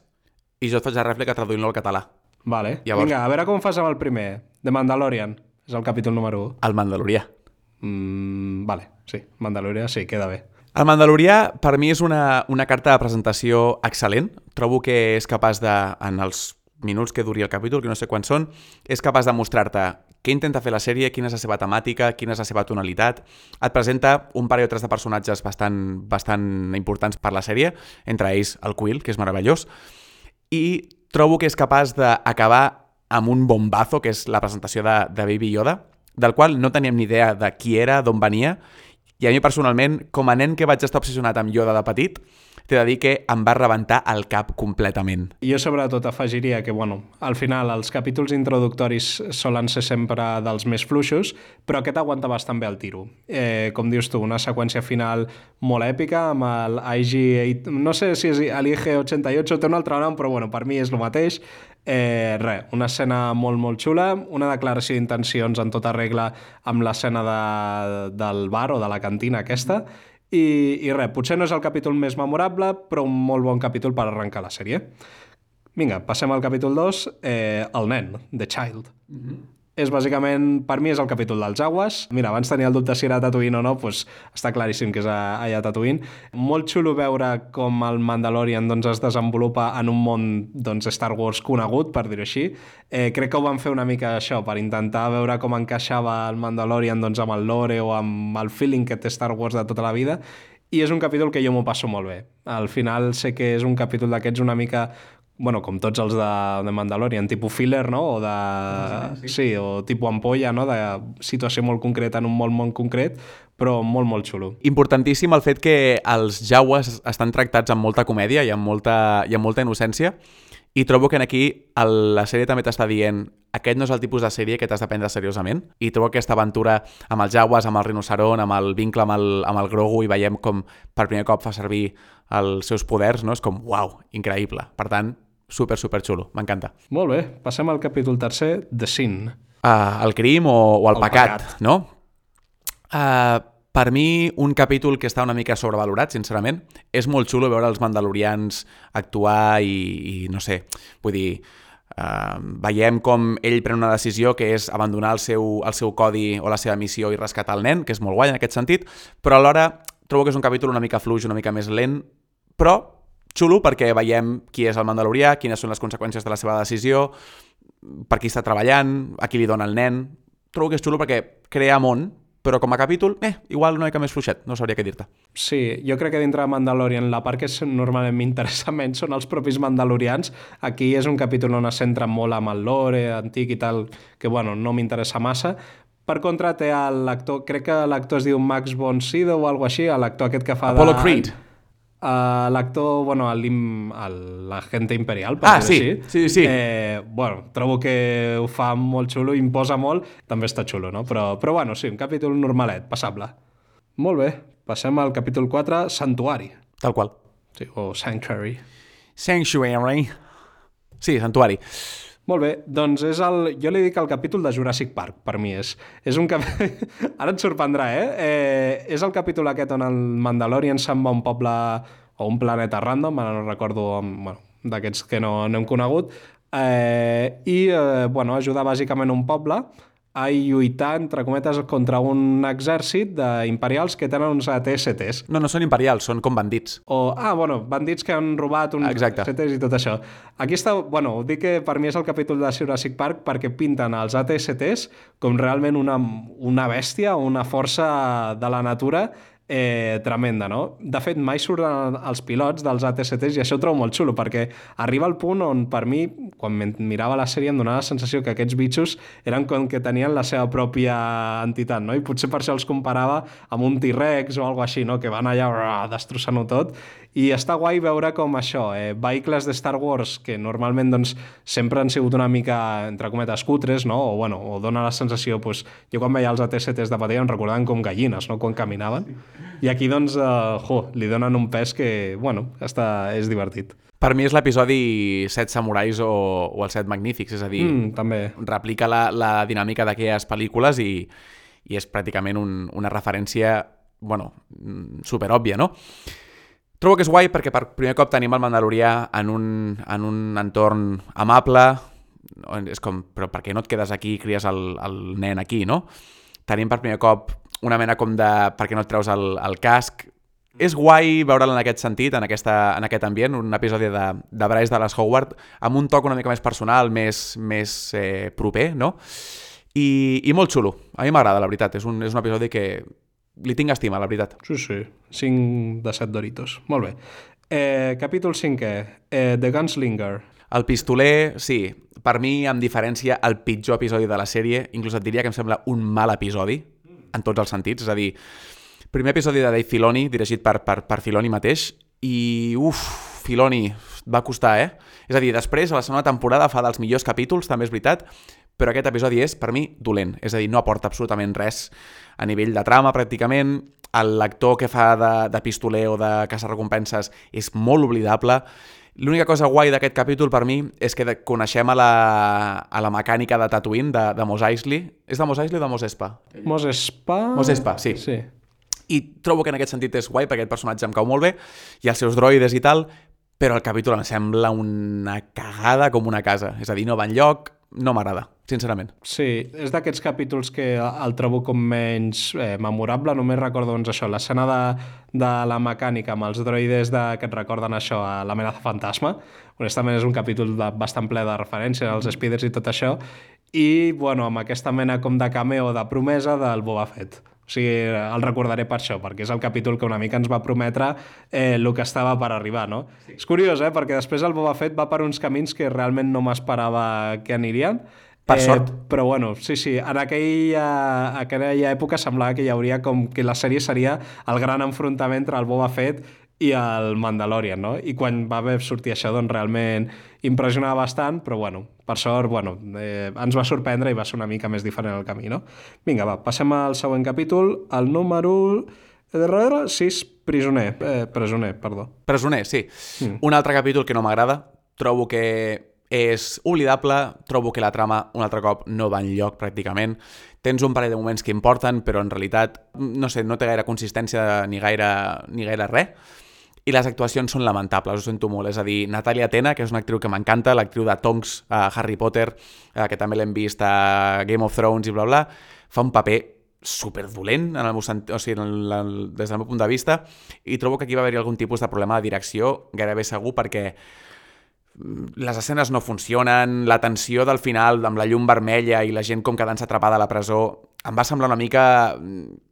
i jo et faig la rèplica traduint-lo al català. Vale. Llavors... Vinga, a veure com fas amb el primer. The Mandalorian. És el capítol número 1. El Mandalorià. Mm, vale, sí. Mandalorià sí, queda bé. El Mandalorià, per mi, és una, una carta de presentació excel·lent. Trobo que és capaç de, en els minuts que duri el capítol, que no sé quants són, és capaç de mostrar-te què intenta fer la sèrie, quina és la seva temàtica, quina és la seva tonalitat. Et presenta un parell o tres de personatges bastant, bastant importants per la sèrie, entre ells el Quill, que és meravellós, i trobo que és capaç d'acabar amb un bombazo, que és la presentació de, de Baby Yoda, del qual no teníem ni idea de qui era, d'on venia, i a mi personalment, com a nen que vaig estar obsessionat amb Yoda de petit, t'he de dir que em va rebentar el cap completament. Jo sobretot afegiria que, bueno, al final els capítols introductoris solen ser sempre dels més fluixos, però aquest aguanta bastant bé el tiro. Eh, com dius tu, una seqüència final molt èpica amb el IG... No sé si és l'IG-88, té un altre nom, però bueno, per mi és el mateix. Eh, res, una escena molt, molt xula, una declaració d'intencions en tota regla amb l'escena de, del bar o de la cantina aquesta, i, i res, potser no és el capítol més memorable, però un molt bon capítol per arrencar la sèrie. Vinga, passem al capítol 2, eh, el nen, The Child. Mm -hmm és bàsicament, per mi és el capítol dels aguas. Mira, abans tenia el dubte si era Tatooine o no, doncs està claríssim que és allà a Tatooine. Molt xulo veure com el Mandalorian doncs, es desenvolupa en un món doncs, Star Wars conegut, per dir-ho així. Eh, crec que ho van fer una mica això, per intentar veure com encaixava el Mandalorian doncs, amb el lore o amb el feeling que té Star Wars de tota la vida i és un capítol que jo m'ho passo molt bé. Al final sé que és un capítol d'aquests una mica bueno, com tots els de, de Mandalorian, tipus filler, no? O de... Sí, sí. sí, o tipus ampolla, no? De situació molt concreta en un molt món concret, però molt, molt xulo. Importantíssim el fet que els jaues estan tractats amb molta comèdia i amb molta, i amb molta innocència, i trobo que en aquí el, la sèrie també t'està dient aquest no és el tipus de sèrie que t'has de prendre seriosament i trobo aquesta aventura amb els jaguars, amb el rinoceron, amb el vincle amb el, amb el Grogu i veiem com per primer cop fa servir els seus poders, no? És com, uau, increïble. Per tant, super, super xulo, m'encanta. Molt bé, passem al capítol tercer, The Sin. Uh, el crim o, o el, El pecat, pecat. no? Uh, per mi, un capítol que està una mica sobrevalorat, sincerament. És molt xulo veure els mandalorians actuar i, i no sé, vull dir, uh, veiem com ell pren una decisió que és abandonar el seu, el seu codi o la seva missió i rescatar el nen, que és molt guai en aquest sentit, però alhora trobo que és un capítol una mica fluix, una mica més lent, però xulo perquè veiem qui és el mandalorià, quines són les conseqüències de la seva decisió, per qui està treballant, a qui li dona el nen... Trobo que és xulo perquè crea món, però com a capítol, eh, igual una mica més fluixet, no sabria què dir-te. Sí, jo crec que dintre de Mandalorian la part que normalment m'interessa menys són els propis mandalorians. Aquí és un capítol on es centra molt amb el lore antic i tal, que bueno, no m'interessa massa. Per contra, té l'actor, crec que l'actor es diu Max von Sydow o alguna així, l'actor aquest que fa Apollo de... Creed. Uh, l'actor, bueno, l'agente imperial, per Ah, sí, així. sí, sí. Eh, bueno, trobo que ho fa molt xulo, imposa molt, també està xulo, no? Però, però bueno, sí, un capítol normalet, passable. Molt bé, passem al capítol 4, Santuari, Tal qual. sí, o Sanctuary. Sanctuary. Sí, Santuari. Molt bé, doncs és el... Jo li dic el capítol de Jurassic Park, per mi és. És un cap... Ara et sorprendrà, eh? eh? És el capítol aquest on el Mandalorian se'n va a un poble o un planeta random, ara no recordo, bueno, d'aquests que no, no hem conegut, eh, i, eh, bueno, ajuda bàsicament un poble a lluitar, entre cometes, contra un exèrcit d'imperials que tenen uns AT-STs. No, no són imperials, són com bandits. O, ah, bueno, bandits que han robat uns Exacte. AT-STs i tot això. Aquí està, bueno, ho dic que per mi és el capítol de Jurassic Park perquè pinten els AT-STs com realment una, una bèstia, una força de la natura eh, tremenda, no? De fet, mai surten els pilots dels AT-STs i això ho trobo molt xulo, perquè arriba el punt on, per mi, quan mirava la sèrie em donava la sensació que aquests bitxos eren com que tenien la seva pròpia entitat, no? I potser per això els comparava amb un T-Rex o alguna així, no? Que van allà destrossant-ho tot. I està guai veure com això, eh, vehicles de Star Wars que normalment doncs, sempre han sigut una mica, entre cometes, cutres, no? O, bueno, o dona la sensació, doncs, jo quan veia els AT-STs de petit em recordaven com gallines, no? Quan caminaven. I aquí, doncs, eh, jo, li donen un pes que, bueno, està, és divertit. Per mi és l'episodi 7 samurais o, o els 7 magnífics, és a dir, Mm, també. replica la, la dinàmica d'aquelles pel·lícules i, i és pràcticament un, una referència, bueno, mm, superòbvia, no? Trobo que és guai perquè per primer cop tenim el Mandalorià en un, en un entorn amable, és com, però per què no et quedes aquí i cries el, el nen aquí, no? Tenim per primer cop una mena com de per què no et treus el, el casc. És guai veure'l en aquest sentit, en, aquesta, en aquest ambient, un episodi de, de Bryce Dallas Howard, amb un toc una mica més personal, més, més eh, proper, no? I, I molt xulo. A mi m'agrada, la veritat. És un, és un episodi que li tinc estima, la veritat. Sí, sí. 5 de 7 Doritos. Molt bé. Eh, capítol 5è. Eh, The Gunslinger. El pistoler, sí, per mi, amb diferència, el pitjor episodi de la sèrie, inclús et diria que em sembla un mal episodi, en tots els sentits, és a dir, primer episodi de Dave Filoni, dirigit per, per, per Filoni mateix, i uf, Filoni, va costar, eh? És a dir, després, a la segona temporada, fa dels millors capítols, també és veritat, però aquest episodi és, per mi, dolent. És a dir, no aporta absolutament res a nivell de trama, pràcticament. El lector que fa de, de pistoler o de caça-recompenses és molt oblidable. L'única cosa guai d'aquest capítol per mi és que coneixem a la, a la mecànica de Tatooine, de, de Mos Eisley. És de Mos Eisley o de Mos Espa? Mos Espa... Mos Espa, sí. Sí. I trobo que en aquest sentit és guai perquè aquest personatge em cau molt bé i els seus droides i tal, però el capítol em sembla una cagada com una casa. És a dir, no va enlloc, no m'agrada, sincerament. Sí, és d'aquests capítols que el trobo com menys eh, memorable. Només recordo doncs, això, l'escena de, de la mecànica amb els droides de, que et recorden això a l'amenaça fantasma. Honestament és un capítol de, bastant ple de referències als speeders i tot això. I, bueno, amb aquesta mena com de cameo de promesa del Boba Fett. O sigui, el recordaré per això, perquè és el capítol que una mica ens va prometre eh, el que estava per arribar, no? Sí. És curiós, eh? Perquè després el Boba Fett va per uns camins que realment no m'esperava que anirien. Per sort. Però bueno, sí, sí, en aquella, aquella època semblava que hi hauria com que la sèrie seria el gran enfrontament entre el Boba Fett i el Mandalorian, no? I quan va haver sortir això, doncs realment impressionava bastant, però bueno, per sort, bueno, eh, ens va sorprendre i va ser una mica més diferent el camí, no? Vinga, va, passem al següent capítol, el número... Darrere, 6, prisoner, eh, presoner, perdó. Presoner, sí. Mm. Un altre capítol que no m'agrada. Trobo que és oblidable, trobo que la trama un altre cop no va lloc pràcticament. Tens un parell de moments que importen, però en realitat, no sé, no té gaire consistència ni gaire, ni gaire res i les actuacions són lamentables, ho sento molt. És a dir, Natalia Tena, que és una actriu que m'encanta, l'actriu de Tonks a Harry Potter, eh, que també l'hem vist a Game of Thrones i bla bla, fa un paper superdolent en el meu sent... o sigui, en el, el, des del meu punt de vista i trobo que aquí va haver-hi algun tipus de problema de direcció gairebé segur perquè mm, les escenes no funcionen, la tensió del final amb la llum vermella i la gent com quedant-se atrapada a la presó em va semblar una mica mm,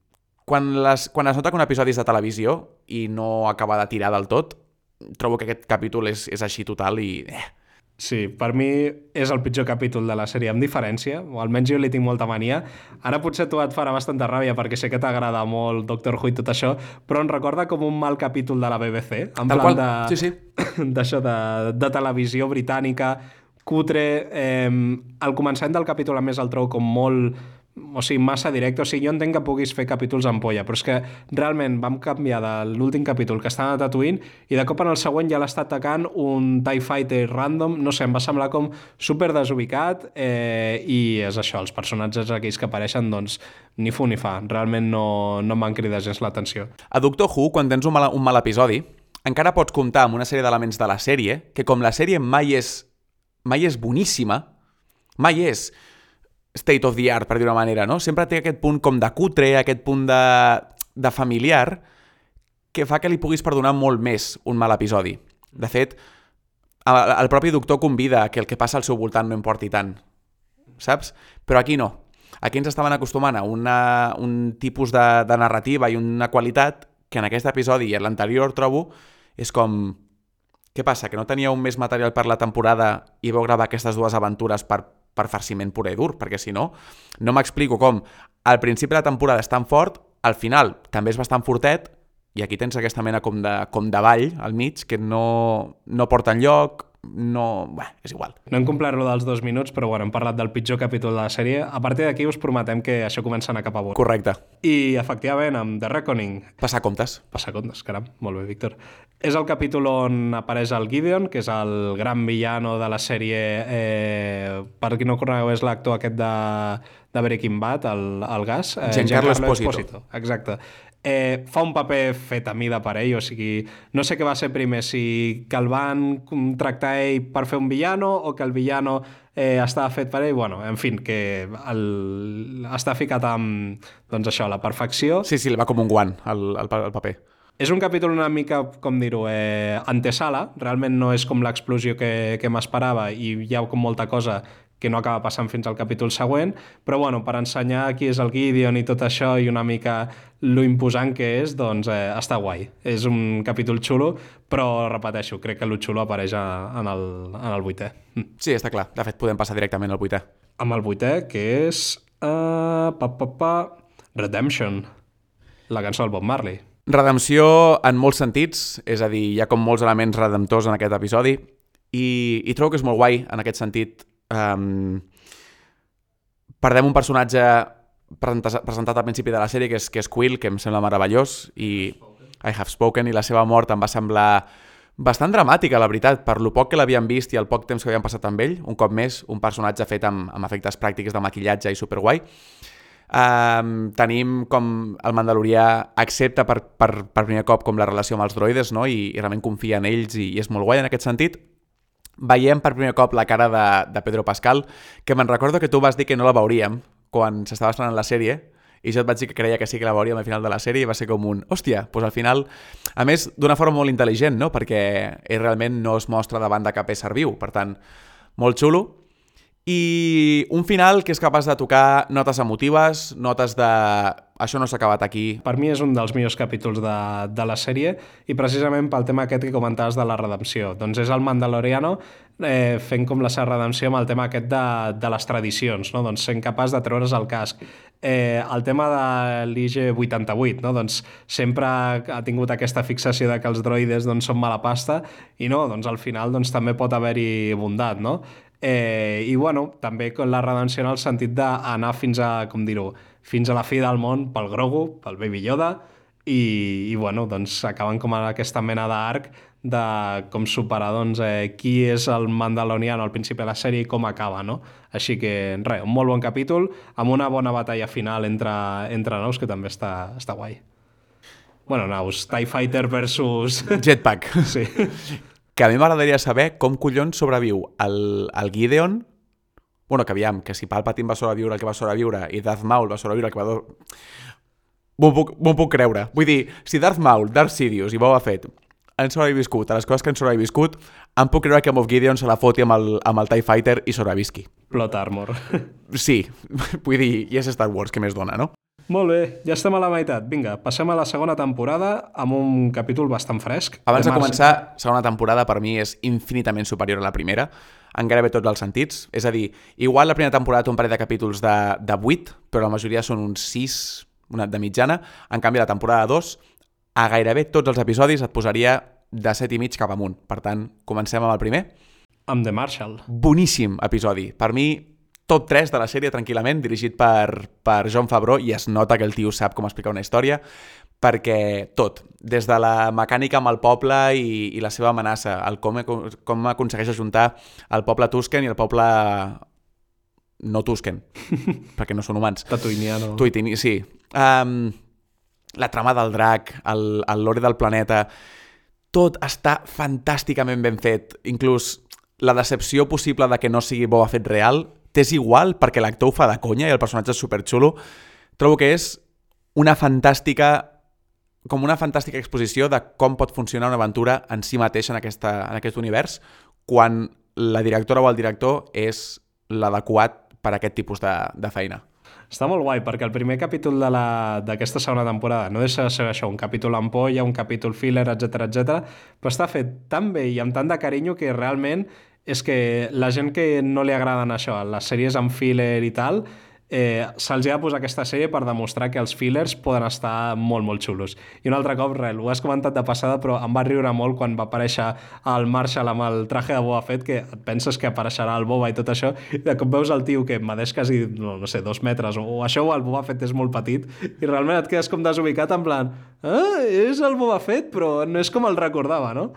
quan, les, quan es nota que un episodi és de televisió i no acaba de tirar del tot, trobo que aquest capítol és, és així total i... Eh. Sí, per mi és el pitjor capítol de la sèrie, amb diferència, o almenys jo li tinc molta mania. Ara potser tu et farà bastanta ràbia perquè sé que t'agrada molt Doctor Who i tot això, però em recorda com un mal capítol de la BBC, en Tal plan qual. de... Sí, sí. d'això de, de televisió britànica, cutre... Eh, al començament del capítol, a més, el trobo com molt o sigui, massa directe, o sigui, jo entenc que puguis fer capítols en polla, però és que realment vam canviar de l'últim capítol que estava a Tatooine i de cop en el següent ja l'està atacant un TIE Fighter random, no sé, em va semblar com super desubicat eh, i és això, els personatges aquells que apareixen, doncs, ni fu ni fa, realment no, no m'han cridat gens l'atenció. A Doctor Who, quan tens un mal, un mal episodi, encara pots comptar amb una sèrie d'elements de la sèrie que com la sèrie mai és, mai és boníssima, mai és state of the art, per dir una manera, no? Sempre té aquest punt com de cutre, aquest punt de, de familiar, que fa que li puguis perdonar molt més un mal episodi. De fet, el, el propi doctor convida que el que passa al seu voltant no importi tant, saps? Però aquí no. Aquí ens estaven acostumant a una, un tipus de, de narrativa i una qualitat que en aquest episodi i en l'anterior trobo és com... Què passa? Que no teníeu més material per la temporada i vau gravar aquestes dues aventures per per farciment pur i dur, perquè si no, no m'explico com. Al principi de la temporada és tan fort, al final també és bastant fortet, i aquí tens aquesta mena com de, com de vall al mig que no, no porta enlloc, no... Bé, és igual. No hem complert lo dels dos minuts, però bueno, hem parlat del pitjor capítol de la sèrie. A partir d'aquí us prometem que això comença a anar cap a bon. Correcte. I, efectivament, amb The Reckoning... Passar comptes. Passar comptes, caram. Molt bé, Víctor. És el capítol on apareix el Gideon, que és el gran villano de la sèrie... Eh, per qui no conegueu, és l'actor aquest de, de Breaking Bad, el, el gas. Eh, Giancarlo Esposito. Exacte eh, fa un paper fet a mida per ell, o sigui, no sé què va ser primer, si que el van contractar ell per fer un villano o que el villano eh, estava fet per ell, bueno, en fin, que el, està ficat amb, doncs això, la perfecció. Sí, sí, li va com un guant el, el, el paper. És un capítol una mica, com dir-ho, eh, antesala, realment no és com l'explosió que, que m'esperava i hi ha com molta cosa que no acaba passant fins al capítol següent, però bueno, per ensenyar qui és el Gideon i tot això i una mica lo imposant que és, doncs eh, està guai. És un capítol xulo, però repeteixo, crec que lo xulo apareix a, en, el, en el vuitè. Sí, està clar. De fet, podem passar directament al vuitè. Amb el vuitè, que és... Uh, pa, pa, pa, Redemption, la cançó del Bob Marley. Redempció en molts sentits, és a dir, hi ha com molts elements redemptors en aquest episodi, i, i trobo que és molt guai en aquest sentit um, perdem un personatge presentat al principi de la sèrie, que és, que és Quill, que em sembla meravellós, i I Have Spoken, i la seva mort em va semblar bastant dramàtica, la veritat, per lo poc que l'havíem vist i el poc temps que havíem passat amb ell, un cop més, un personatge fet amb, amb efectes pràctics de maquillatge i superguai. Um, tenim com el Mandalorià accepta per, per, per primer cop com la relació amb els droides no? I, i realment confia en ells i, i és molt guai en aquest sentit veiem per primer cop la cara de, de Pedro Pascal, que me'n recordo que tu vas dir que no la veuríem quan s'estava estrenant la sèrie, i jo et vaig dir que creia que sí que la veuríem al final de la sèrie i va ser com un, hòstia, doncs al final, a més, d'una forma molt intel·ligent, no? perquè ell realment no es mostra davant de cap ésser viu, per tant, molt xulo, i un final que és capaç de tocar notes emotives, notes de... Això no s'ha acabat aquí. Per mi és un dels millors capítols de, de la sèrie i precisament pel tema aquest que comentaves de la redempció. Doncs és el Mandaloriano eh, fent com la seva redempció amb el tema aquest de, de les tradicions, no? doncs sent capaç de treure's el casc. Eh, el tema de l'IG-88, no? doncs sempre ha tingut aquesta fixació de que els droides doncs, són mala pasta i no, doncs al final doncs, també pot haver-hi bondat, no? Eh, I, bueno, també con la redenció en el sentit d'anar fins a, com dir-ho, fins a la fi del món pel Grogu, pel Baby Yoda, i, i bueno, doncs acaben com aquesta mena d'arc de com superar doncs, eh, qui és el Mandalorian al principi de la sèrie i com acaba, no? Així que, res, un molt bon capítol, amb una bona batalla final entre, entre naus, que també està, està guai. Bueno, naus, TIE Fighter versus... Jetpack. Sí. Que a mi m'agradaria saber com collons sobreviu el, el Gideon bueno, que aviam, que si Palpatine va sobreviure el que va sobreviure i Darth Maul va sobreviure el que va... M'ho puc, puc creure. Vull dir, si Darth Maul, Darth Sidious i Boba Fett han sobreviscut a les coses que han sobreviscut, em puc creure que Moff Gideon se la foti amb el, amb el TIE Fighter i sobrevisqui. Plot Armor. Sí, vull dir, i és Star Wars, que més dona, no? Molt bé, ja estem a la meitat. Vinga, passem a la segona temporada amb un capítol bastant fresc. Abans de març. començar, segona temporada per mi és infinitament superior a la primera, en gairebé tots els sentits. És a dir, igual la primera temporada té un parell de capítols de, de 8, però la majoria són uns 6, una de mitjana. En canvi, la temporada 2, a gairebé tots els episodis et posaria de 7 i mig cap amunt. Per tant, comencem amb el primer. Amb The Marshall. Boníssim episodi. Per mi, top 3 de la sèrie tranquil·lament, dirigit per, per John Favreau, i es nota que el tio sap com explicar una història, perquè tot, des de la mecànica amb el poble i, i la seva amenaça, el com, com aconsegueix ajuntar el poble Tusken i el poble no Tusken, perquè no són humans. Tatooineano. Tuitini, sí. Um, la trama del drac, el, el lore del planeta, tot està fantàsticament ben fet. Inclús la decepció possible de que no sigui Boba Fett real t'és igual perquè l'actor ho fa de conya i el personatge és superxulo. Trobo que és una fantàstica com una fantàstica exposició de com pot funcionar una aventura en si mateixa en, aquesta, en aquest univers quan la directora o el director és l'adequat per a aquest tipus de, de feina. Està molt guai, perquè el primer capítol d'aquesta segona temporada no deixa de ser això, un capítol ampolla, un capítol filler, etc etc. però està fet tan bé i amb tant de carinyo que realment és que la gent que no li agraden això, les sèries amb filler i tal, eh, se'ls ha de posar aquesta sèrie per demostrar que els fillers poden estar molt, molt xulos. I un altre cop, res, ho has comentat de passada, però em va riure molt quan va aparèixer el Marshall amb el traje de Boba Fett, que et penses que apareixerà el Boba i tot això, i de cop veus el tio que medeix quasi, no, no sé, dos metres, o, o això o el Boba Fett és molt petit, i realment et quedes com desubicat en plan, ah, és el Boba Fett, però no és com el recordava, no?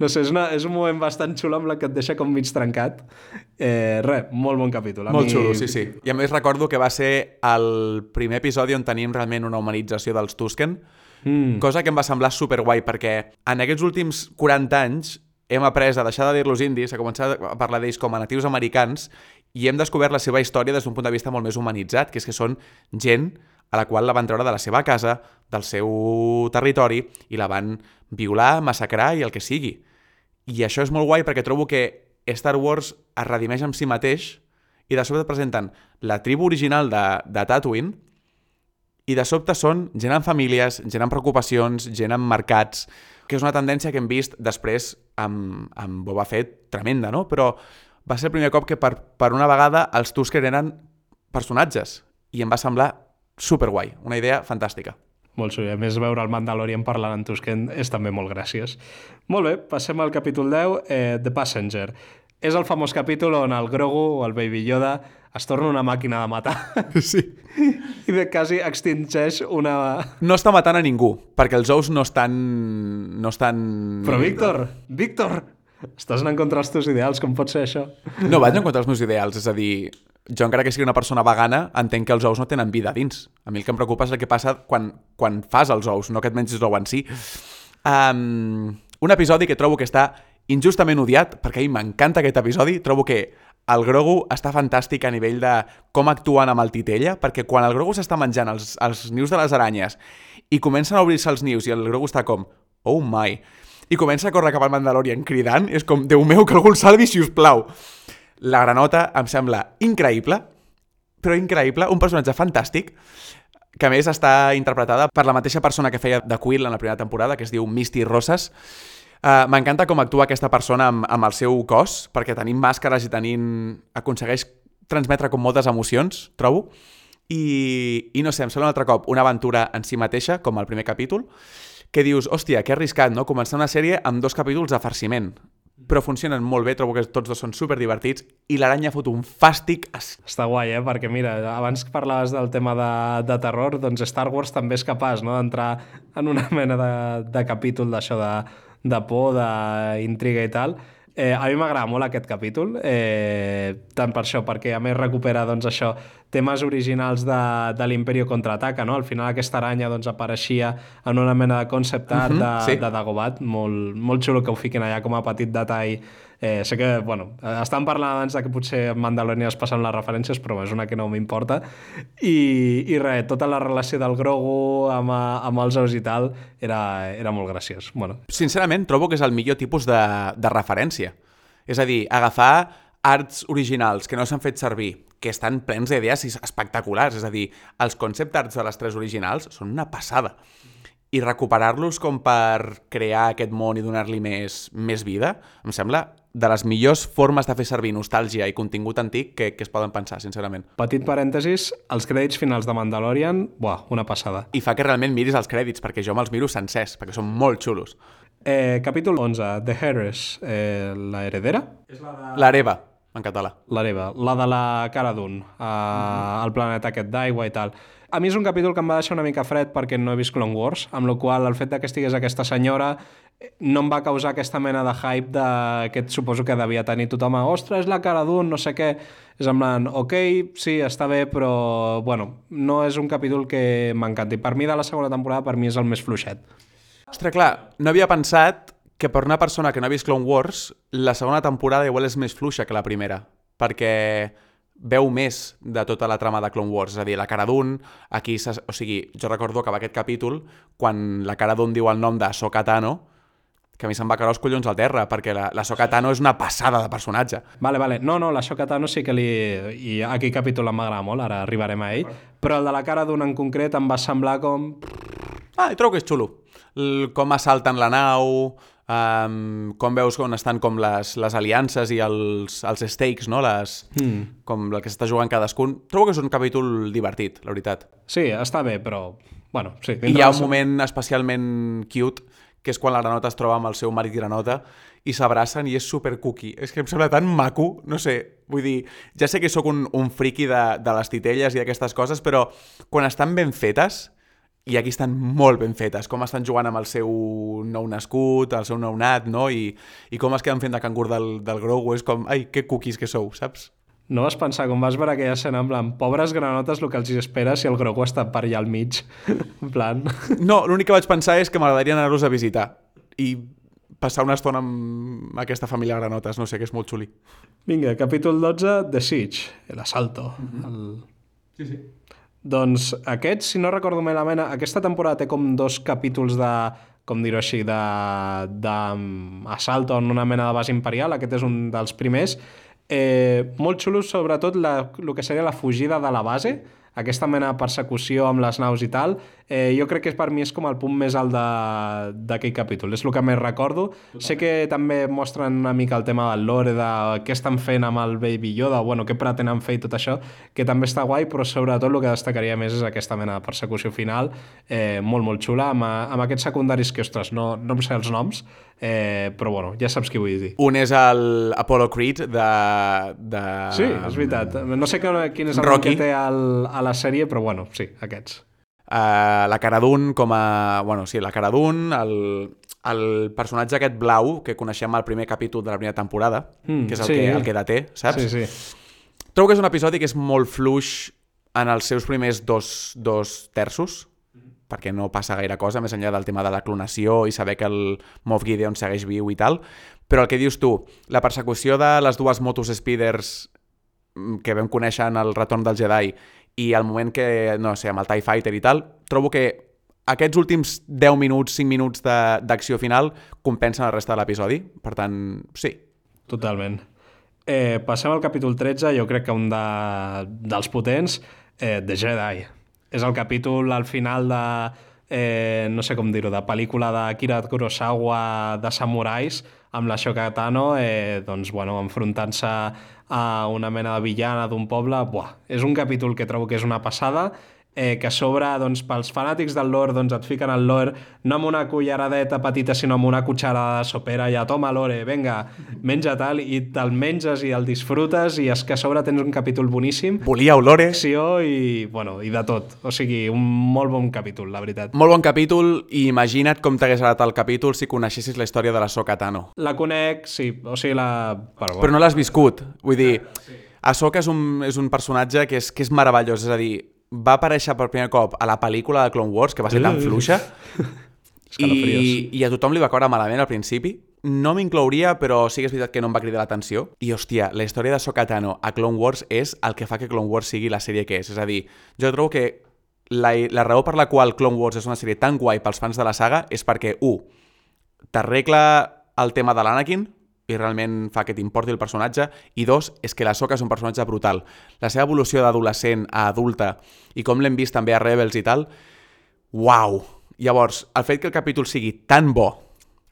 No sé, és, una, és un moment bastant xulo amb la que et deixa com mig trencat. Eh, res, molt bon capítol. A Molt mi- xulo, sí, sí. I a més recordo que va ser el primer episodi on tenim realment una humanització dels Tusken, Mm. cosa que em va semblar superguai, perquè en aquests últims 40 anys hem après a deixar de dir-los indis, a començar a parlar d'ells com a natius americans, i hem descobert la seva història des d'un punt de vista molt més humanitzat, que és que són gent a la qual la van treure de la seva casa, del seu territori, i la van violar, massacrar i el que sigui. I això és molt guai perquè trobo que Star Wars es redimeix amb si mateix i de sobte presenten la tribu original de, de Tatooine i de sobte són gent amb famílies, gent amb preocupacions, gent amb mercats, que és una tendència que hem vist després amb, amb Boba Fett tremenda, no? Però va ser el primer cop que per, per una vegada els Tusker eren personatges i em va semblar superguai, una idea fantàstica. Molt xulo. A més, veure el Mandalorian parlant en Tusken és també molt gràcies. Molt bé, passem al capítol 10, eh, The Passenger. És el famós capítol on el Grogu o el Baby Yoda es torna una màquina de matar Sí. i de quasi extingeix una... No està matant a ningú, perquè els ous no estan... no estan... Però Víctor, Víctor, estàs anant contra els teus ideals, com pot ser això? No vaig en contra dels meus ideals, és a dir, jo encara que sigui una persona vegana, entenc que els ous no tenen vida dins. A mi el que em preocupa és el que passa quan, quan fas els ous, no que et mengis l'ou en si. Um, un episodi que trobo que està injustament odiat, perquè a mi m'encanta aquest episodi, trobo que el Grogu està fantàstic a nivell de com actuen amb el titella, perquè quan el Grogu s'està menjant els, els nius de les aranyes i comencen a obrir-se els nius i el Grogu està com, oh my, i comença a córrer cap al Mandalorian cridant, és com, Déu meu, que algú el salvi, si us plau. La granota em sembla increïble, però increïble, un personatge fantàstic, que a més està interpretada per la mateixa persona que feia de Quill en la primera temporada, que es diu Misty Rosas. Uh, M'encanta com actua aquesta persona amb, amb el seu cos, perquè tenim màscares i tenint... aconsegueix transmetre com moltes emocions, trobo. I, I no sé, em sembla un altre cop una aventura en si mateixa, com el primer capítol, que dius, hòstia, que arriscat, no? Començar una sèrie amb dos capítols de farciment. però funcionen molt bé, trobo que tots dos són super divertits i l'aranya fot un fàstic es- Està guai, eh? Perquè mira, abans que parlaves del tema de, de terror, doncs Star Wars també és capaç no? d'entrar en una mena de, de capítol d'això de, de por, d'intriga i tal. Eh, a mi m'agrada molt aquest capítol, eh, tant per això, perquè a més recupera doncs, això temes originals de, de l'Imperio Contraataca, no? Al final aquesta aranya doncs, apareixia en una mena de concept art Mhm, de, sí. de Dagobah, molt, molt xulo que ho fiquin allà com a petit detall. Eh, sé que, bueno, estan parlant abans que potser Mandalorian es passen les referències, però és una que no m'importa. I, I res, tota la relació del Grogu amb, amb els ous i tal era, era molt graciós. Bueno, Sincerament, trobo que és el millor tipus de, de referència. És a dir, agafar arts originals que no s'han fet servir, que estan plens d'idees espectaculars, és a dir, els concept arts de les tres originals són una passada. I recuperar-los com per crear aquest món i donar-li més, més vida, em sembla de les millors formes de fer servir nostàlgia i contingut antic que, que es poden pensar, sincerament. petit parèntesis, els crèdits finals de Mandalorian, buah, una passada. I fa que realment miris els crèdits, perquè jo me'ls miro sencers, perquè són molt xulos. Eh, capítol 11, The Heiress, eh, la heredera? L'Areva, en català. L'Areva, la de la cara d'un, eh, el planeta aquest d'aigua i tal. A mi és un capítol que em va deixar una mica fred perquè no he vist Clone Wars, amb la qual el fet de que estigués aquesta senyora no em va causar aquesta mena de hype de, que suposo que devia tenir tothom a ostres, la cara d'un, no sé què. És en plan, ok, sí, està bé, però bueno, no és un capítol que m'encanti. Per mi de la segona temporada, per mi és el més fluixet. Ostres, clar, no havia pensat que per una persona que no ha vist Clone Wars, la segona temporada igual és més fluixa que la primera, perquè veu més de tota la trama de Clone Wars, és a dir, la cara d'un, aquí, o sigui, jo recordo que va aquest capítol, quan la cara d'un diu el nom de Ahsoka Tano, que a mi se'm va caure els collons al terra, perquè la, la Ahsoka Tano és una passada de personatge. Vale, vale. No, no, la Shokatano sí que li... I aquí capítol em m'agrada molt, ara arribarem a ell. Però el de la cara d'un en concret em va semblar com... Ah, i trobo que és xulo. L com assalten la nau, um, com veus on estan com les, les aliances i els, els stakes, no? Les, Mm. com el que s'està jugant cadascun. Trobo que és un capítol divertit, la veritat. Sí, està bé, però... Bueno, sí. I hi ha un moment especialment cute, que és quan la granota es troba amb el seu marit granota i s'abracen i és super cookie. És que em sembla tan maco, no sé, vull dir, ja sé que sóc un, un friqui de, de les titelles i d'aquestes coses, però quan estan ben fetes, i aquí estan molt ben fetes, com estan jugant amb el seu nou nascut, el seu nou nat, no? I, i com es queden fent de cangur del, del Grogu, és com, ai, que cookies que sou, saps? No vas pensar, quan vas veure aquella escena, en plan, pobres granotes, el que els espera si el Grogu està per allà al mig. en plan... No, l'únic que vaig pensar és que m'agradaria anar-los a visitar i passar una estona amb aquesta família de granotes, no sé, que és molt xuli. Vinga, capítol 12, The Siege, el asalto. el... Sí, sí. Doncs aquest, si no recordo malament, aquesta temporada té com dos capítols de com dir-ho així, d'assalto en una mena de base imperial, aquest és un dels primers, eh, molt xulos sobretot la, el que seria la fugida de la base, aquesta mena de persecució amb les naus i tal, eh, jo crec que per mi és com el punt més alt de- d'aquell capítol, és el que més recordo. Sé que també mostren una mica el tema del lore, de què estan fent amb el Baby Yoda, bueno, què pretenen fer i tot això, que també està guai, però sobretot el que destacaria més és aquesta mena de persecució final, eh, molt, molt xula, amb, amb aquests secundaris que, ostres, no, no em sé els noms, eh, però bueno, ja saps què vull dir. Un és el Apollo Creed de... de... Sí, és veritat. No sé que- quin és el Rocky. que té al, a la sèrie, però bueno, sí, aquests. Uh, la cara d'un com a... Bueno, sí, la cara d'un, el, el personatge aquest blau que coneixem al primer capítol de la primera temporada, Mm, que és el, sí. que, el que deté, saps? Sí, sí. Trobo que és un episodi que és molt fluix en els seus primers dos, dos terços, perquè no passa gaire cosa, més enllà del tema de la clonació i saber que el Moff Gideon segueix viu i tal, però el que dius tu, la persecució de les dues motos speeders mm, que vam conèixer en el retorn del Jedi i el moment que, no sé, amb el TIE Fighter i tal, trobo que aquests últims 10 minuts, 5 minuts d'acció final compensen la resta de l'episodi. Per tant, sí. Totalment. Eh, passem al capítol 13, jo crec que un de, dels potents, eh, The Jedi. És el capítol al final de, eh, no sé com dir-ho, de pel·lícula d'Akira Kurosawa de samurais, amb la Shokatano, eh, doncs, bueno, enfrontant-se a una mena de villana d'un poble. Buah, és un capítol que trobo que és una passada. Eh, que a sobre, doncs, pels fanàtics del lore, doncs et fiquen el lore no amb una culleradeta petita, sinó amb una cucharada de sopera, ja toma lore, venga, menja tal, i te'l menges i el disfrutes, i és que a sobre tens un capítol boníssim, Volíeu lore? acció i, bueno, i de tot. O sigui, un molt bon capítol, la veritat. Molt bon capítol i imagina't com t'hagués agradat el capítol si coneixessis la història de la Soka Tano. La conec, sí, o sigui, la... Però, Però no l'has viscut. Vull dir, Ahsoka és un, és un personatge que és, que és meravellós. És a dir, va aparèixer per primer cop a la pel·lícula de Clone Wars, que va ser tan fluixa, i, i a tothom li va caure malament al principi. No m'inclouria, però sí que és veritat que no em va cridar l'atenció. I, hòstia, la història de Sokatano a Clone Wars és el que fa que Clone Wars sigui la sèrie que és. És a dir, jo trobo que la, la raó per la qual Clone Wars és una sèrie tan guai pels fans de la saga és perquè, un, t'arregla el tema de l'Anakin, i realment fa que t'importi el personatge, i dos, és que la Soka és un personatge brutal. La seva evolució d'adolescent a adulta, i com l'hem vist també a Rebels i tal, uau! Llavors, el fet que el capítol sigui tan bo,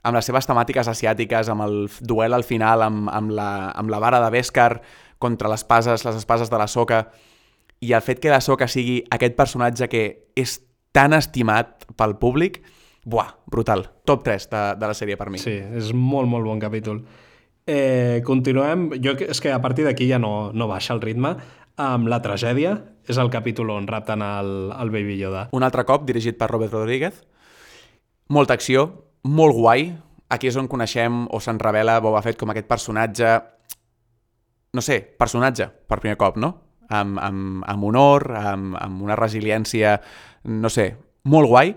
amb les seves temàtiques asiàtiques, amb el duel al final, amb, amb, la, amb la vara de Beskar contra les espases, les espases de la Soka, i el fet que la Soka sigui aquest personatge que és tan estimat pel públic, buah, brutal. Top 3 de, de la sèrie per mi. Sí, és molt, molt bon capítol. Eh, continuem, jo és que a partir d'aquí ja no, no baixa el ritme, amb La tragèdia, és el capítol on rapten el, el Baby Yoda. Un altre cop, dirigit per Robert Rodríguez. Molta acció, molt guai. Aquí és on coneixem o se'n revela Boba Fett com aquest personatge... No sé, personatge, per primer cop, no? Amb, amb, amb honor, amb, amb una resiliència, no sé, molt guai.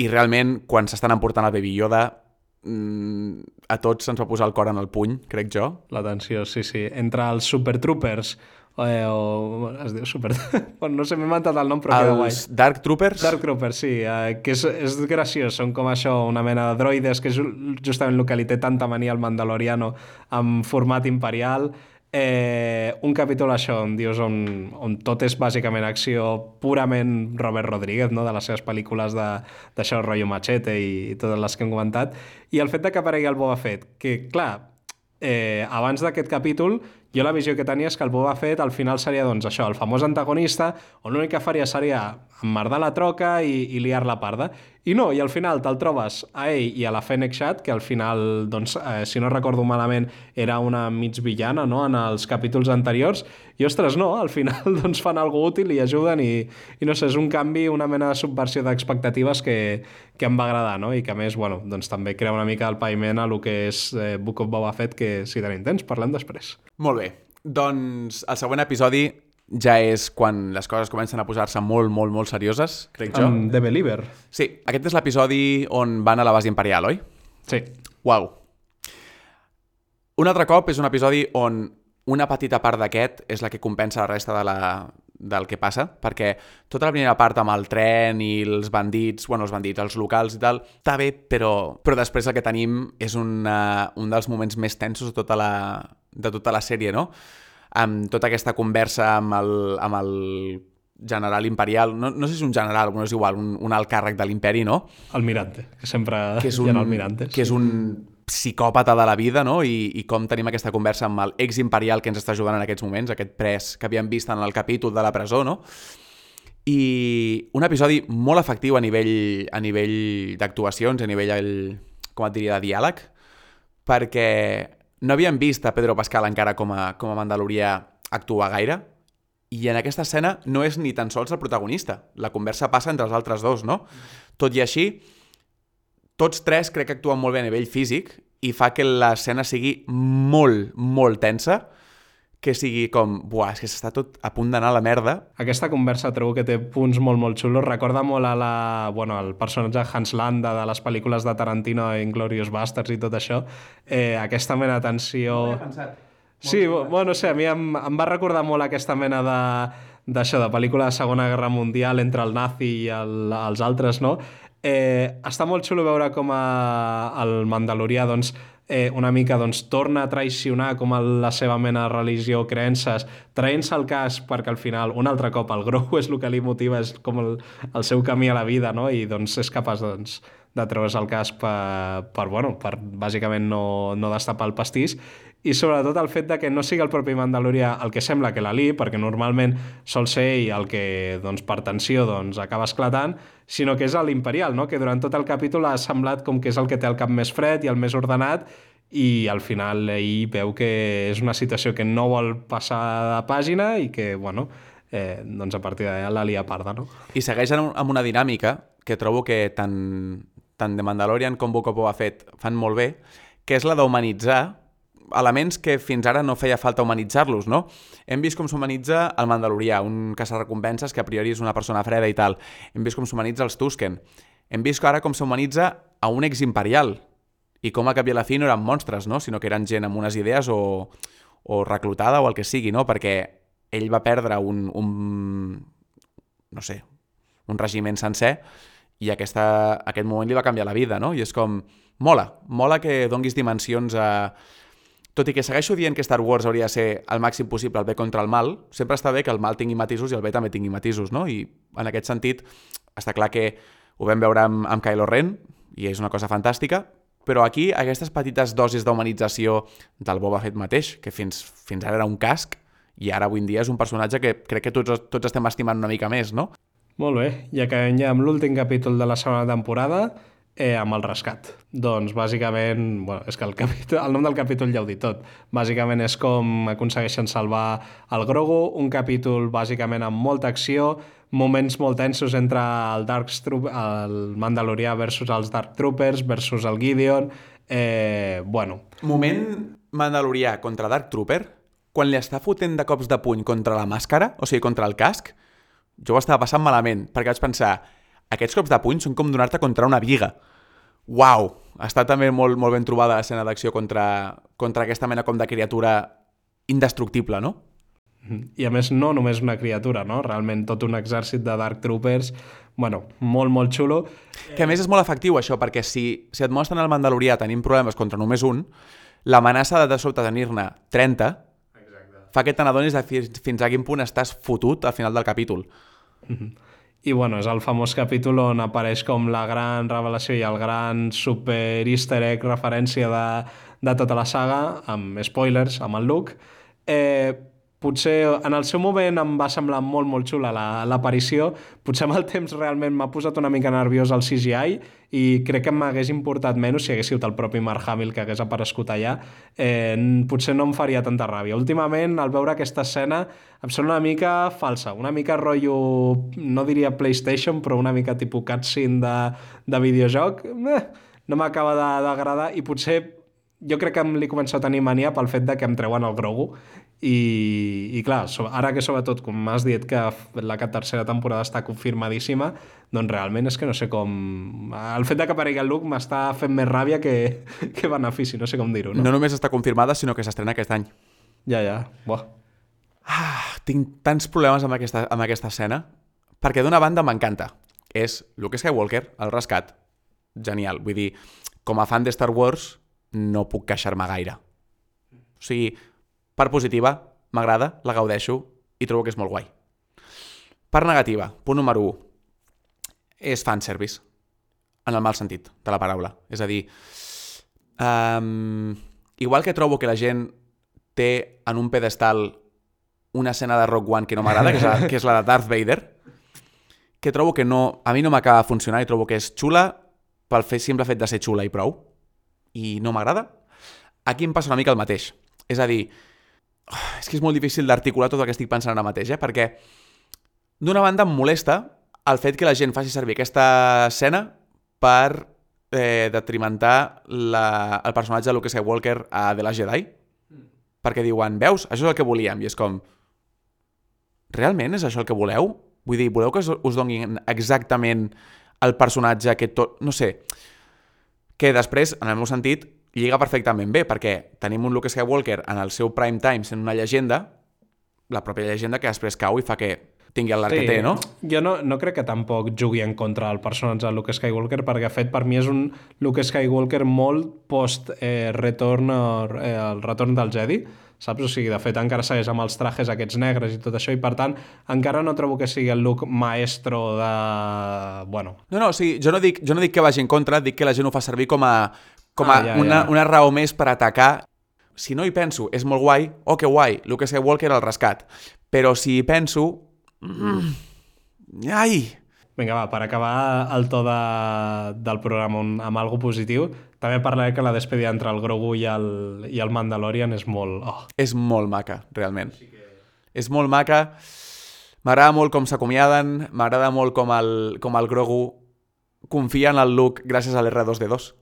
I realment, quan s'estan emportant el Baby Yoda, mm, a tots se'ns va posar el cor en el puny, crec jo. La tensió, sí, sí. Entre els Super Troopers, eh, o es diu Super... bueno, no sé, m'he inventat el nom, però queda guai. Els Dark Troopers... Dark Troopers, sí, eh, que és, és graciós, són com això, una mena de droides, que és ju- justament el que li té tanta mania al Mandaloriano amb format imperial. Eh, un capítol això on dius on, on tot és bàsicament acció purament Robert Rodríguez, no? de les seves pel·lícules d'això, rotllo machete i, i totes les que hem comentat, i el fet de que aparegui el Boba Fett, que clar, eh, abans d'aquest capítol, jo la visió que tenia és que el Boba Fett al final seria, doncs, això, el famós antagonista, on l'únic que faria seria emmerdar la troca i, i liar-la parda. I no, i al final te'l trobes a ell i a la Fennec Shad, que al final, doncs, eh, si no recordo malament, era una mig villana, no?, en els capítols anteriors, i, ostres, no, al final, doncs, fan alguna útil i ajuden i, i no sé, és un canvi, una mena de subversió d'expectatives que, que em va agradar, no?, i que, a més, bueno, doncs també crea una mica el païment a lo que és eh, Book of Boba Fett, que si tenim temps, parlem després. Molt bé. Doncs el següent episodi ja és quan les coses comencen a posar-se molt, molt, molt serioses, crec jo. Amb The Believer. Sí, aquest és l'episodi on van a la base imperial, oi? Sí. Uau. Un altre cop és un episodi on una petita part d'aquest és la que compensa la resta de la, del que passa, perquè tota la primera part amb el tren i els bandits, bueno, els bandits, els locals i tal, està bé, però, però després el que tenim és una, un dels moments més tensos de tota la, de tota la sèrie, no? Amb tota aquesta conversa amb el, amb el general imperial, no, no sé si és un general, no és igual, un, un alt càrrec de l'imperi, no? Almirante, que sempre que és hi un, ha almirantes. que és un psicòpata de la vida, no? I, I com tenim aquesta conversa amb el ex-imperial que ens està ajudant en aquests moments, aquest pres que havíem vist en el capítol de la presó, no? I un episodi molt efectiu a nivell, a nivell d'actuacions, a nivell, el, com et diria, de diàleg, perquè no havíem vist a Pedro Pascal encara com a, com a mandalorià actuar gaire, i en aquesta escena no és ni tan sols el protagonista. La conversa passa entre els altres dos, no? Tot i així, tots tres crec que actuen molt bé a nivell físic i fa que l'escena sigui molt, molt tensa, que sigui com, buah, és que s'està tot a punt d'anar a la merda. Aquesta conversa trobo que té punts molt, molt xulos. Recorda molt a la, bueno, el personatge Hans Landa de les pel·lícules de Tarantino, Inglorious Bastards i tot això. Eh, aquesta mena de tensió... Sí, bu- bueno, no sé, a mi em, em va recordar molt aquesta mena de d'això, de pel·lícula de Segona Guerra Mundial entre el nazi i el, els altres, no? Eh, està molt xulo veure com a, el Mandalorià, doncs, eh, una mica doncs, torna a traicionar com a la seva mena de religió o creences, traient-se el cas perquè al final, un altre cop, el Grogu és el que li motiva, és com el, el seu camí a la vida, no? i doncs és capaç doncs, de treure's el cas per, per, bueno, per bàsicament no, no destapar el pastís i sobretot el fet de que no sigui el propi Mandalorià el que sembla que la li, perquè normalment sol ser ell el que doncs, per tensió doncs, acaba esclatant, sinó que és l'Imperial, no? que durant tot el capítol ha semblat com que és el que té el cap més fred i el més ordenat i al final ell veu que és una situació que no vol passar de pàgina i que, bueno, eh, doncs a partir d'allà la lia parda, no? I segueix amb una dinàmica que trobo que tant, tant de Mandalorian com Book ha fet fan molt bé, que és la d'humanitzar elements que fins ara no feia falta humanitzar-los, no? Hem vist com s'humanitza el Mandalorià, un caçarrecompenses que a priori és una persona freda i tal. Hem vist com s'humanitza els Tusken. Hem vist ara com s'humanitza a un ex-imperial i com a cap i a la fi no eren monstres, no? sinó que eren gent amb unes idees o, o reclutada o el que sigui, no? perquè ell va perdre un, un no sé, un regiment sencer i aquesta, aquest moment li va canviar la vida, no? I és com, mola, mola que donguis dimensions a, tot i que segueixo dient que Star Wars hauria de ser el màxim possible el bé contra el mal, sempre està bé que el mal tingui matisos i el bé també tingui matisos, no? I en aquest sentit està clar que ho vam veure amb, amb Kylo Ren i és una cosa fantàstica, però aquí aquestes petites dosis d'humanització del Boba Fett mateix, que fins, fins ara era un casc, i ara avui en dia és un personatge que crec que tots, tots estem estimant una mica més, no? Molt bé, ja que ja amb l'últim capítol de la segona temporada, eh, amb el rescat. Doncs bàsicament, bueno, és que el, capítol, el nom del capítol ja ho dit tot. Bàsicament és com aconsegueixen salvar el Grogu, un capítol bàsicament amb molta acció, moments molt tensos entre el Dark Troop, el Mandalorià versus els Dark Troopers versus el Gideon. Eh, bueno. Moment Mandalorià contra Dark Trooper, quan li està fotent de cops de puny contra la màscara, o sigui, contra el casc, jo ho estava passant malament, perquè vaig pensar, aquests cops de puny són com donar-te contra una viga. Uau! Està també molt, molt ben trobada l'escena d'acció contra, contra aquesta mena com de criatura indestructible, no? I a més no només una criatura, no? Realment tot un exèrcit de Dark Troopers, bueno, molt, molt xulo. Que a més és molt efectiu això, perquè si, si et mostren el Mandalorià tenint problemes contra només un, l'amenaça de de sobte tenir-ne 30 Exacte. fa que te n'adonis de fins a quin punt estàs fotut al final del capítol. Mm -hmm. I bueno, és el famós capítol on apareix com la gran revelació i el gran super easter egg referència de, de tota la saga, amb spoilers, amb el Luke. Eh, potser en el seu moment em va semblar molt, molt xula l'aparició. La, potser amb el temps realment m'ha posat una mica nerviós el CGI i crec que m'hagués importat menys si hagués sigut el propi Mark Hamill que hagués aparegut allà. Eh, potser no em faria tanta ràbia. Últimament, al veure aquesta escena, em sembla una mica falsa, una mica rotllo, no diria PlayStation, però una mica tipus cutscene de, de videojoc. Eh, no m'acaba d'agradar i potser jo crec que li començo a tenir mania pel fet de que em treuen el Grogu i, i clar, ara que sobretot, com m'has dit que la tercera temporada està confirmadíssima, doncs realment és que no sé com... El fet de que aparegui el Luke m'està fent més ràbia que, que benefici, no sé com dir-ho. No? no només està confirmada, sinó que s'estrena aquest any. Ja, ja. Buah. Ah, tinc tants problemes amb aquesta, amb aquesta escena, perquè d'una banda m'encanta. És Luke Skywalker, el rescat, genial. Vull dir, com a fan de Star Wars, no puc queixar-me gaire. O sigui, per positiva, m'agrada, la gaudeixo i trobo que és molt guai. Per negativa, punt número 1, és fanservice, en el mal sentit de la paraula. És a dir, um, igual que trobo que la gent té en un pedestal una escena de Rock One que no m'agrada, que, és la, que és la de Darth Vader, que trobo que no, a mi no m'acaba de funcionar i trobo que és xula pel fet, simple fet de ser xula i prou, i no m'agrada, aquí em passa una mica el mateix. És a dir, és que és molt difícil d'articular tot el que estic pensant ara mateix, eh? perquè d'una banda em molesta el fet que la gent faci servir aquesta escena per eh, detrimentar la, el personatge de Luke Skywalker a The Last Jedi. Mm. Perquè diuen, veus, això és el que volíem. I és com, realment és això el que voleu? Vull dir, voleu que us donin exactament el personatge que tot... No sé, que després, en el meu sentit, lliga perfectament bé, perquè tenim un Luke Skywalker en el seu prime time sent una llegenda, la pròpia llegenda que després cau i fa que tingui l'arc sí, que té, no? Jo no, no crec que tampoc jugui en contra del personatge de Luke Skywalker, perquè de fet per mi és un Luke Skywalker molt post-retorn eh, el retorn del Jedi, saps? O sigui, de fet, encara segueix amb els trajes aquests negres i tot això, i per tant, encara no trobo que sigui el look maestro de... Bueno... No, no, o sigui, jo no dic, jo no dic que vagi en contra, dic que la gent ho fa servir com a, com a ah, ja, una, ja. una raó més per atacar si no hi penso, és molt guai, oh, que guai, Luke Skywalker al rescat. Però si hi penso... Mm, ai! Vinga, va, per acabar el to de, del programa un, amb algo positiu, també parlaré que la despedida entre el Grogu i el, i el Mandalorian és molt... Oh. És molt maca, realment. Sí que... És molt maca. M'agrada molt com s'acomiaden, m'agrada molt com el, com el Grogu confia en el Luke gràcies a l'R2D2.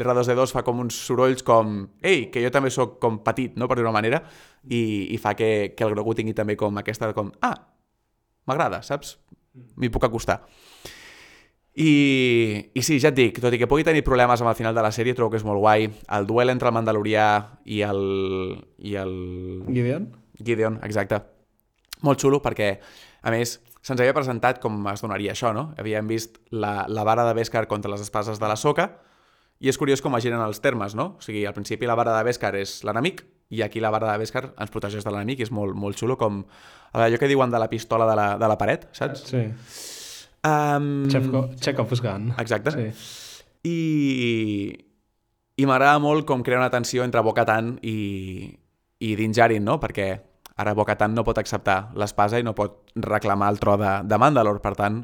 L'R2D2 fa com uns sorolls com ei, que jo també sóc com petit, no?, per dir una manera, i, i fa que, que el Grogu tingui també com aquesta com, ah, m'agrada, saps? M'hi puc acostar. I, I sí, ja et dic, tot i que pugui tenir problemes amb el final de la sèrie, trobo que és molt guai. El duel entre el Mandalorià i el... I el... Gideon? Gideon, exacte. Molt xulo perquè, a més, se'ns havia presentat com es donaria això, no? Havíem vist la, la vara de Beskar contra les espases de la Soca i és curiós com es giren els termes, no? O sigui, al principi la vara de Beskar és l'enemic i aquí la vara de Beskar ens protegeix de l'enemic i és molt, molt xulo com allò que diuen de la pistola de la, de la paret, saps? Sí. Um... Chekhov's gun. Exacte. Sí. I, i m'agrada molt com crea una tensió entre Bo-Katan i, i Din Djarin, no? Perquè ara Bo-Katan no pot acceptar l'espasa i no pot reclamar el tro de, de Mandalore, per tant,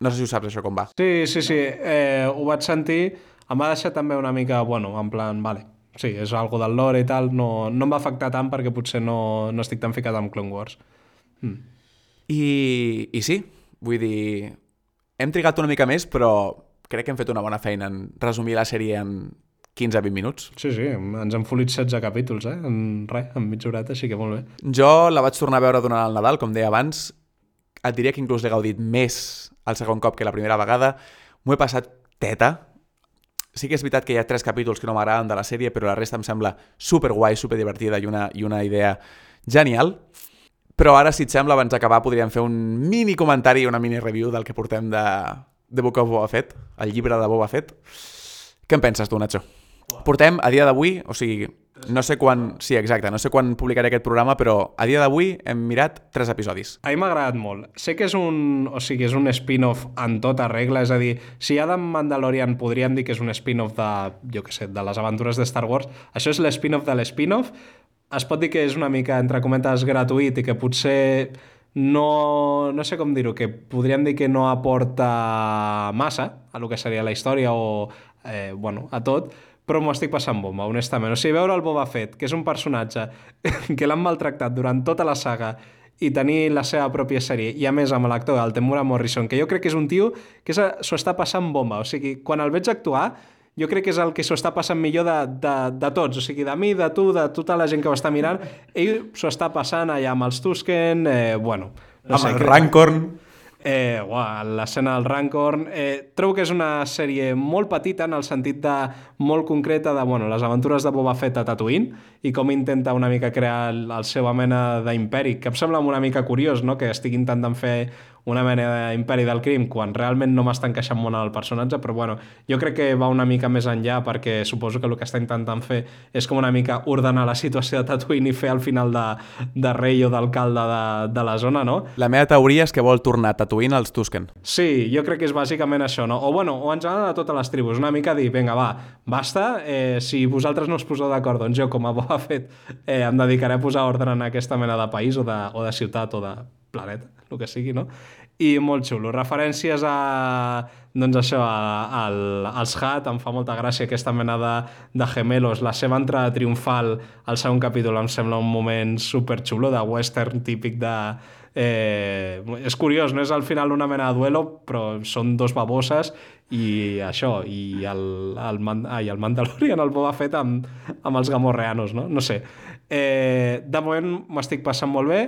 no sé si ho saps això com va. Sí, sí, sí, eh, ho vaig sentir, em va deixar també una mica, bueno, en plan, vale, sí, és algo del lore i tal, no, no em va afectar tant perquè potser no, no estic tan ficat amb Clone Wars. Mm. I, I sí, vull dir, hem trigat una mica més, però crec que hem fet una bona feina en resumir la sèrie en 15-20 minuts. Sí, sí, ens han folit 16 capítols, eh? En res, en mitja horeta, així que molt bé. Jo la vaig tornar a veure durant el Nadal, com deia abans. Et diria que inclús l'he gaudit més el segon cop que la primera vegada. M'ho he passat teta. Sí que és veritat que hi ha tres capítols que no m'agraden de la sèrie, però la resta em sembla super guai, super divertida i una, i una idea genial. Però ara, si et sembla, abans d'acabar podríem fer un mini comentari i una mini review del que portem de, de Book of Boba Fett, el llibre de Boba Fett. Què en penses tu, Nacho? Portem, a dia d'avui, o sigui, no sé quan... Sí, exacte, no sé quan publicaré aquest programa, però a dia d'avui hem mirat tres episodis. A mi m'ha agradat molt. Sé que és un, o sigui, és un spin-off en tota regla, és a dir, si Adam Mandalorian podríem dir que és un spin-off de, jo què sé, de les aventures de Star Wars, això és l'spin-off de l'spin-off, es pot dir que és una mica, entre cometes, gratuït i que potser no, no sé com dir-ho, que podríem dir que no aporta massa a lo que seria la història o eh, bueno, a tot, però m'ho estic passant bomba, honestament. O sigui, veure el Boba Fett, que és un personatge que l'han maltractat durant tota la saga i tenir la seva pròpia sèrie, i a més amb l'actor, el Temura Morrison, que jo crec que és un tio que s'ho està passant bomba. O sigui, quan el veig actuar, jo crec que és el que s'ho està passant millor de, de, de tots, o sigui, de mi, de tu, de tota la gent que ho està mirant, ell s'ho està passant allà amb els Tusken, eh, bueno... No amb sé, el Rancorn... Eh, l'escena del Rancorn. Eh, trobo que és una sèrie molt petita en el sentit de molt concreta de bueno, les aventures de Boba Fett a Tatooine i com intenta una mica crear el, el seva mena d'imperi, que em sembla una mica curiós, no?, que estigui intentant fer una mena d'imperi del crim quan realment no m'està encaixant molt en el personatge, però bueno, jo crec que va una mica més enllà perquè suposo que el que està intentant fer és com una mica ordenar la situació de Tatooine i fer al final de, de rei o d'alcalde de, de la zona, no? La meva teoria és que vol tornar Tatooine als Tusken. Sí, jo crec que és bàsicament això, no? O bueno, o en general de totes les tribus, una mica dir, vinga, va, basta, eh, si vosaltres no us poseu d'acord, doncs jo com a Boba Fett eh, em dedicaré a posar ordre en aquesta mena de país o de, o de ciutat o de planeta, el que sigui, no? I molt xulo. Referències a, doncs això, a, a, als Hat, em fa molta gràcia aquesta mena de, de gemelos. La seva entrada triomfal al segon capítol em sembla un moment super xulo, de western típic de... Eh, és curiós, no és al final una mena de duelo, però són dos baboses i això, i el, el, ai, el Mandalorian, el Boba Fett amb, amb els gamorreanos, no? No sé. Eh, de moment m'estic passant molt bé,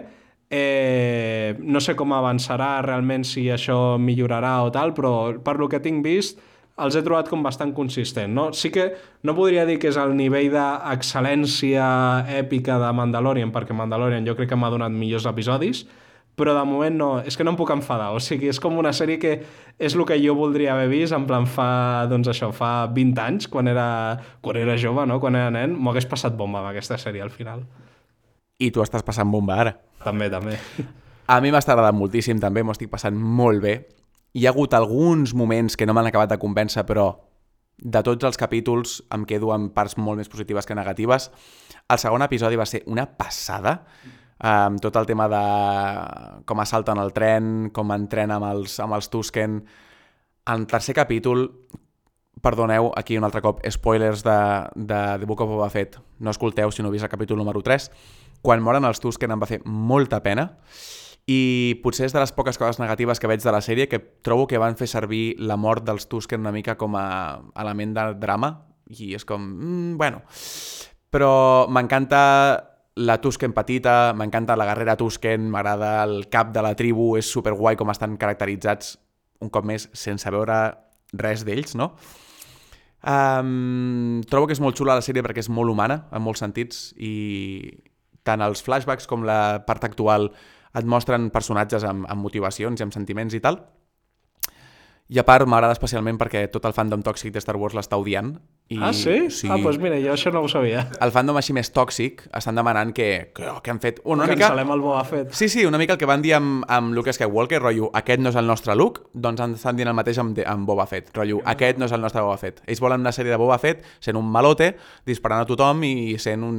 Eh, no sé com avançarà realment si això millorarà o tal, però per lo que tinc vist els he trobat com bastant consistent. No? Sí que no podria dir que és el nivell d'excel·lència èpica de Mandalorian, perquè Mandalorian jo crec que m'ha donat millors episodis, però de moment no, és que no em puc enfadar, o sigui, és com una sèrie que és el que jo voldria haver vist, en plan fa, doncs això, fa 20 anys, quan era, quan era jove, no? quan era nen, m'ho hagués passat bomba amb aquesta sèrie al final. I tu estàs passant bomba ara. També, també. A mi m'està agradant moltíssim, també, m'ho estic passant molt bé. Hi ha hagut alguns moments que no m'han acabat de convèncer, però de tots els capítols em quedo amb parts molt més positives que negatives. El segon episodi va ser una passada, amb tot el tema de com assalten el tren, com entrenen amb els, amb els Tusken. En el tercer capítol, perdoneu, aquí un altre cop, spoilers de, de The Book of Boba Fett, no escolteu si no heu vist el capítol número 3, quan moren els Tusken em va fer molta pena, i potser és de les poques coses negatives que veig de la sèrie que trobo que van fer servir la mort dels Tusken una mica com a element de drama. I és com, mm, bueno. Però m'encanta la Tusken petita, m'encanta la guerrera Tusken, m'agrada el cap de la tribu, és superguai com estan caracteritzats un cop més sense veure res d'ells, no? Um, trobo que és molt xula la sèrie perquè és molt humana en molts sentits i tant els flashbacks com la part actual et mostren personatges amb, amb motivacions i amb sentiments i tal. I a part m'agrada especialment perquè tot el fandom tòxic de Star Wars l'està odiant. I, ah, sí? sí? Ah, doncs mira, jo això no ho sabia. El fandom així més tòxic estan demanant que, que, que han fet... Una mica... Cancel·lem el Boba Fett. Sí, sí, una mica el que van dir amb, amb Luke Skywalker, rotllo, aquest no és el nostre Luke, doncs estan dient el mateix amb, amb Boba Fett, rotllo, aquest no és el nostre Boba Fett. Ells volen una sèrie de Boba Fett sent un malote, disparant a tothom i sent un,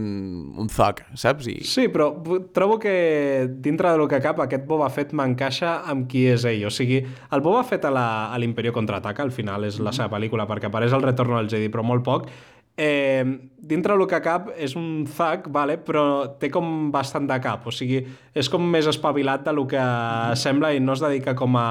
un thug, saps? I... Sí, però trobo que dintre del que cap aquest Boba Fett m'encaixa amb qui és ell. O sigui, el Boba Fett a l'Imperio contraataca, al final és la seva pel·lícula, perquè apareix el retorno al Jedi, però molt poc, eh, dintre del que cap és un zac, vale, però té com bastant de cap, o sigui, és com més espavilat del que mm. sembla i no es dedica com a,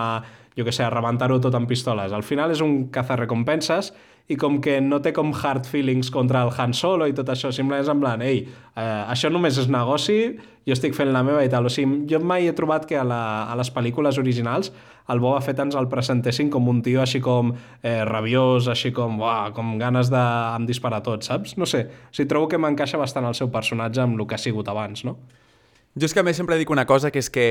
jo que sé, a rebentar-ho tot amb pistoles. Al final és un cazarrecompenses i com que no té com hard feelings contra el Han Solo i tot això, simplement és en plan, ei, eh, això només és negoci, jo estic fent la meva i tal. O sigui, jo mai he trobat que a, la, a les pel·lícules originals el Boba Fett ens el presentessin com un tio així com eh, rabiós, així com, uah, com ganes de em disparar tot, saps? No sé, o sigui, trobo que m'encaixa bastant el seu personatge amb el que ha sigut abans, no? Jo és que a més sempre dic una cosa, que és que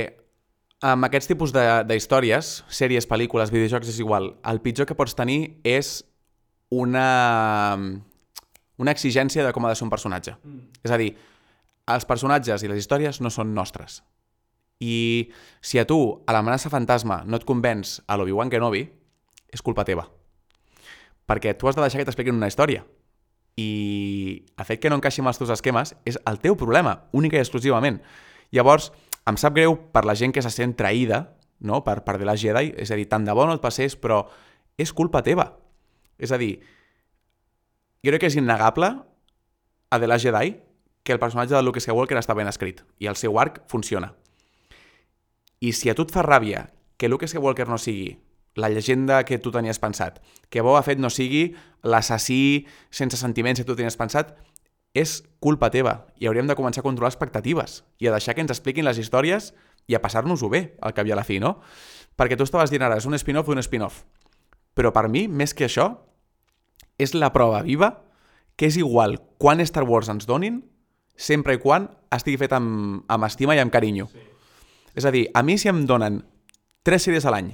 amb aquests tipus d'històries, sèries, pel·lícules, videojocs, és igual. El pitjor que pots tenir és una, una exigència de com ha de ser un personatge. Mm. És a dir, els personatges i les històries no són nostres. I si a tu, a l'amenaça fantasma, no et convenç a l'Obi-Wan Kenobi, és culpa teva. Perquè tu has de deixar que t'expliquin una història. I el fet que no encaixi amb els teus esquemes és el teu problema, única i exclusivament. Llavors, em sap greu per la gent que se sent traïda no? per, per de la Jedi, és a dir, tant de bo no et passés, però és culpa teva. És a dir, jo crec que és innegable a The Last Jedi que el personatge de Luke Skywalker està ben escrit i el seu arc funciona. I si a tu et fa ràbia que Luke Skywalker no sigui la llegenda que tu tenies pensat, que Boba Fett no sigui l'assassí sense sentiments que tu tenies pensat, és culpa teva i hauríem de començar a controlar expectatives i a deixar que ens expliquin les històries i a passar-nos-ho bé, al cap i a la fi, no? Perquè tu estaves dient ara, és un spin-off d'un spin-off. Però per mi, més que això, és la prova viva que és igual quan Star Wars ens donin, sempre i quan estigui fet amb, amb estima i amb carinyo. Sí. És a dir, a mi si em donen tres sèries a l'any,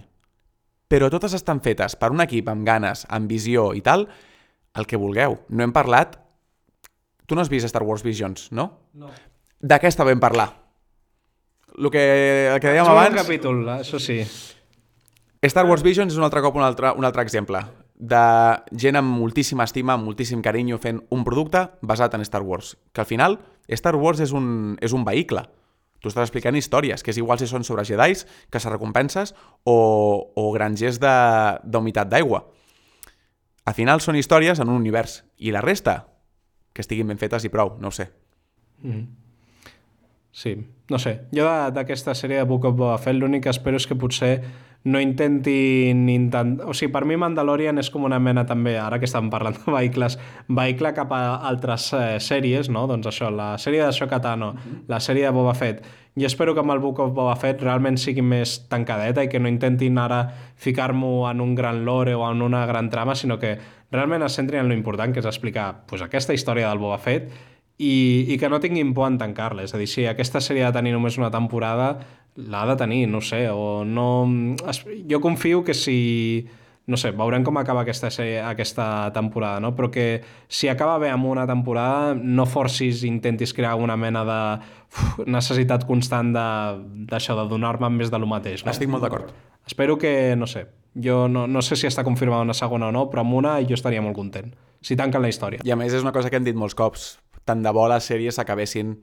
però totes estan fetes per un equip amb ganes, amb visió i tal, el que vulgueu. No hem parlat... Tu no has vist Star Wars Visions, no? No. D'aquesta vam parlar. El que, el que dèiem abans... un capítol, això sí. Star Wars Visions és un altre cop un altre, un altre exemple de gent amb moltíssima estima, amb moltíssim carinyo fent un producte basat en Star Wars. Que al final, Star Wars és un, és un vehicle. Tu estàs explicant històries, que és igual si són sobre jedais, que se recompenses, o, o grangers d'humitat d'aigua. Al final són històries en un univers. I la resta, que estiguin ben fetes i prou, no ho sé. Mm -hmm. Sí, no sé. Jo d'aquesta sèrie de Book of Boba Fett l'únic que espero és que potser no intentin... Intent... O sigui, per mi Mandalorian és com una mena també, ara que estem parlant de vehicles, vehicle cap a altres eh, sèries, no? Doncs això, la sèrie de Shokatano, mm -hmm. la sèrie de Boba Fett. I espero que amb el Book of Boba Fett realment sigui més tancadeta i que no intentin ara ficar-m'ho en un gran lore o en una gran trama, sinó que realment es centrin en lo important, que és explicar pues, aquesta història del Boba Fett i, i que no tinguin por en tancar-la. És a dir, si aquesta sèrie ha de tenir només una temporada, l'ha de tenir, no sé, o no... Jo confio que si... No sé, veurem com acaba aquesta, aquesta temporada, no? Però que si acaba bé amb una temporada, no forcis, intentis crear una mena de uf, necessitat constant d'això, de, de donar-me més de lo mateix. No? Estic molt d'acord. Espero que, no sé, Jo no, no sé si està confirmada una segona o no, però amb una jo estaria molt content. Si tanquen la història. I a més és una cosa que hem dit molts cops. Tant de bo les sèries s'acabessin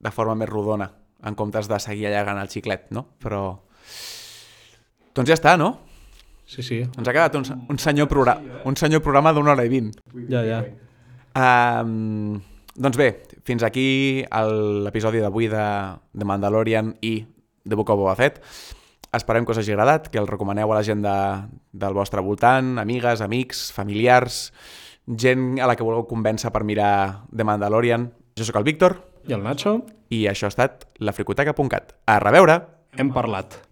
de forma més rodona, en comptes de seguir allargant el xiclet, no? Però... Doncs ja està, no? Sí, sí. Ens ha quedat un, un, senyor, programa, un senyor programa d'una hora i vint. Ja, ja. Um, doncs bé, fins aquí l'episodi d'avui de, de Mandalorian i de Book of Boba Fett. Esperem que us hagi agradat, que el recomaneu a la gent de, del vostre voltant, amigues, amics, familiars, gent a la que vulgueu convèncer per mirar The Mandalorian. Jo sóc el Víctor I el Nacho? i això ha estat lafricoteca.cat. A reveure! Hem parlat.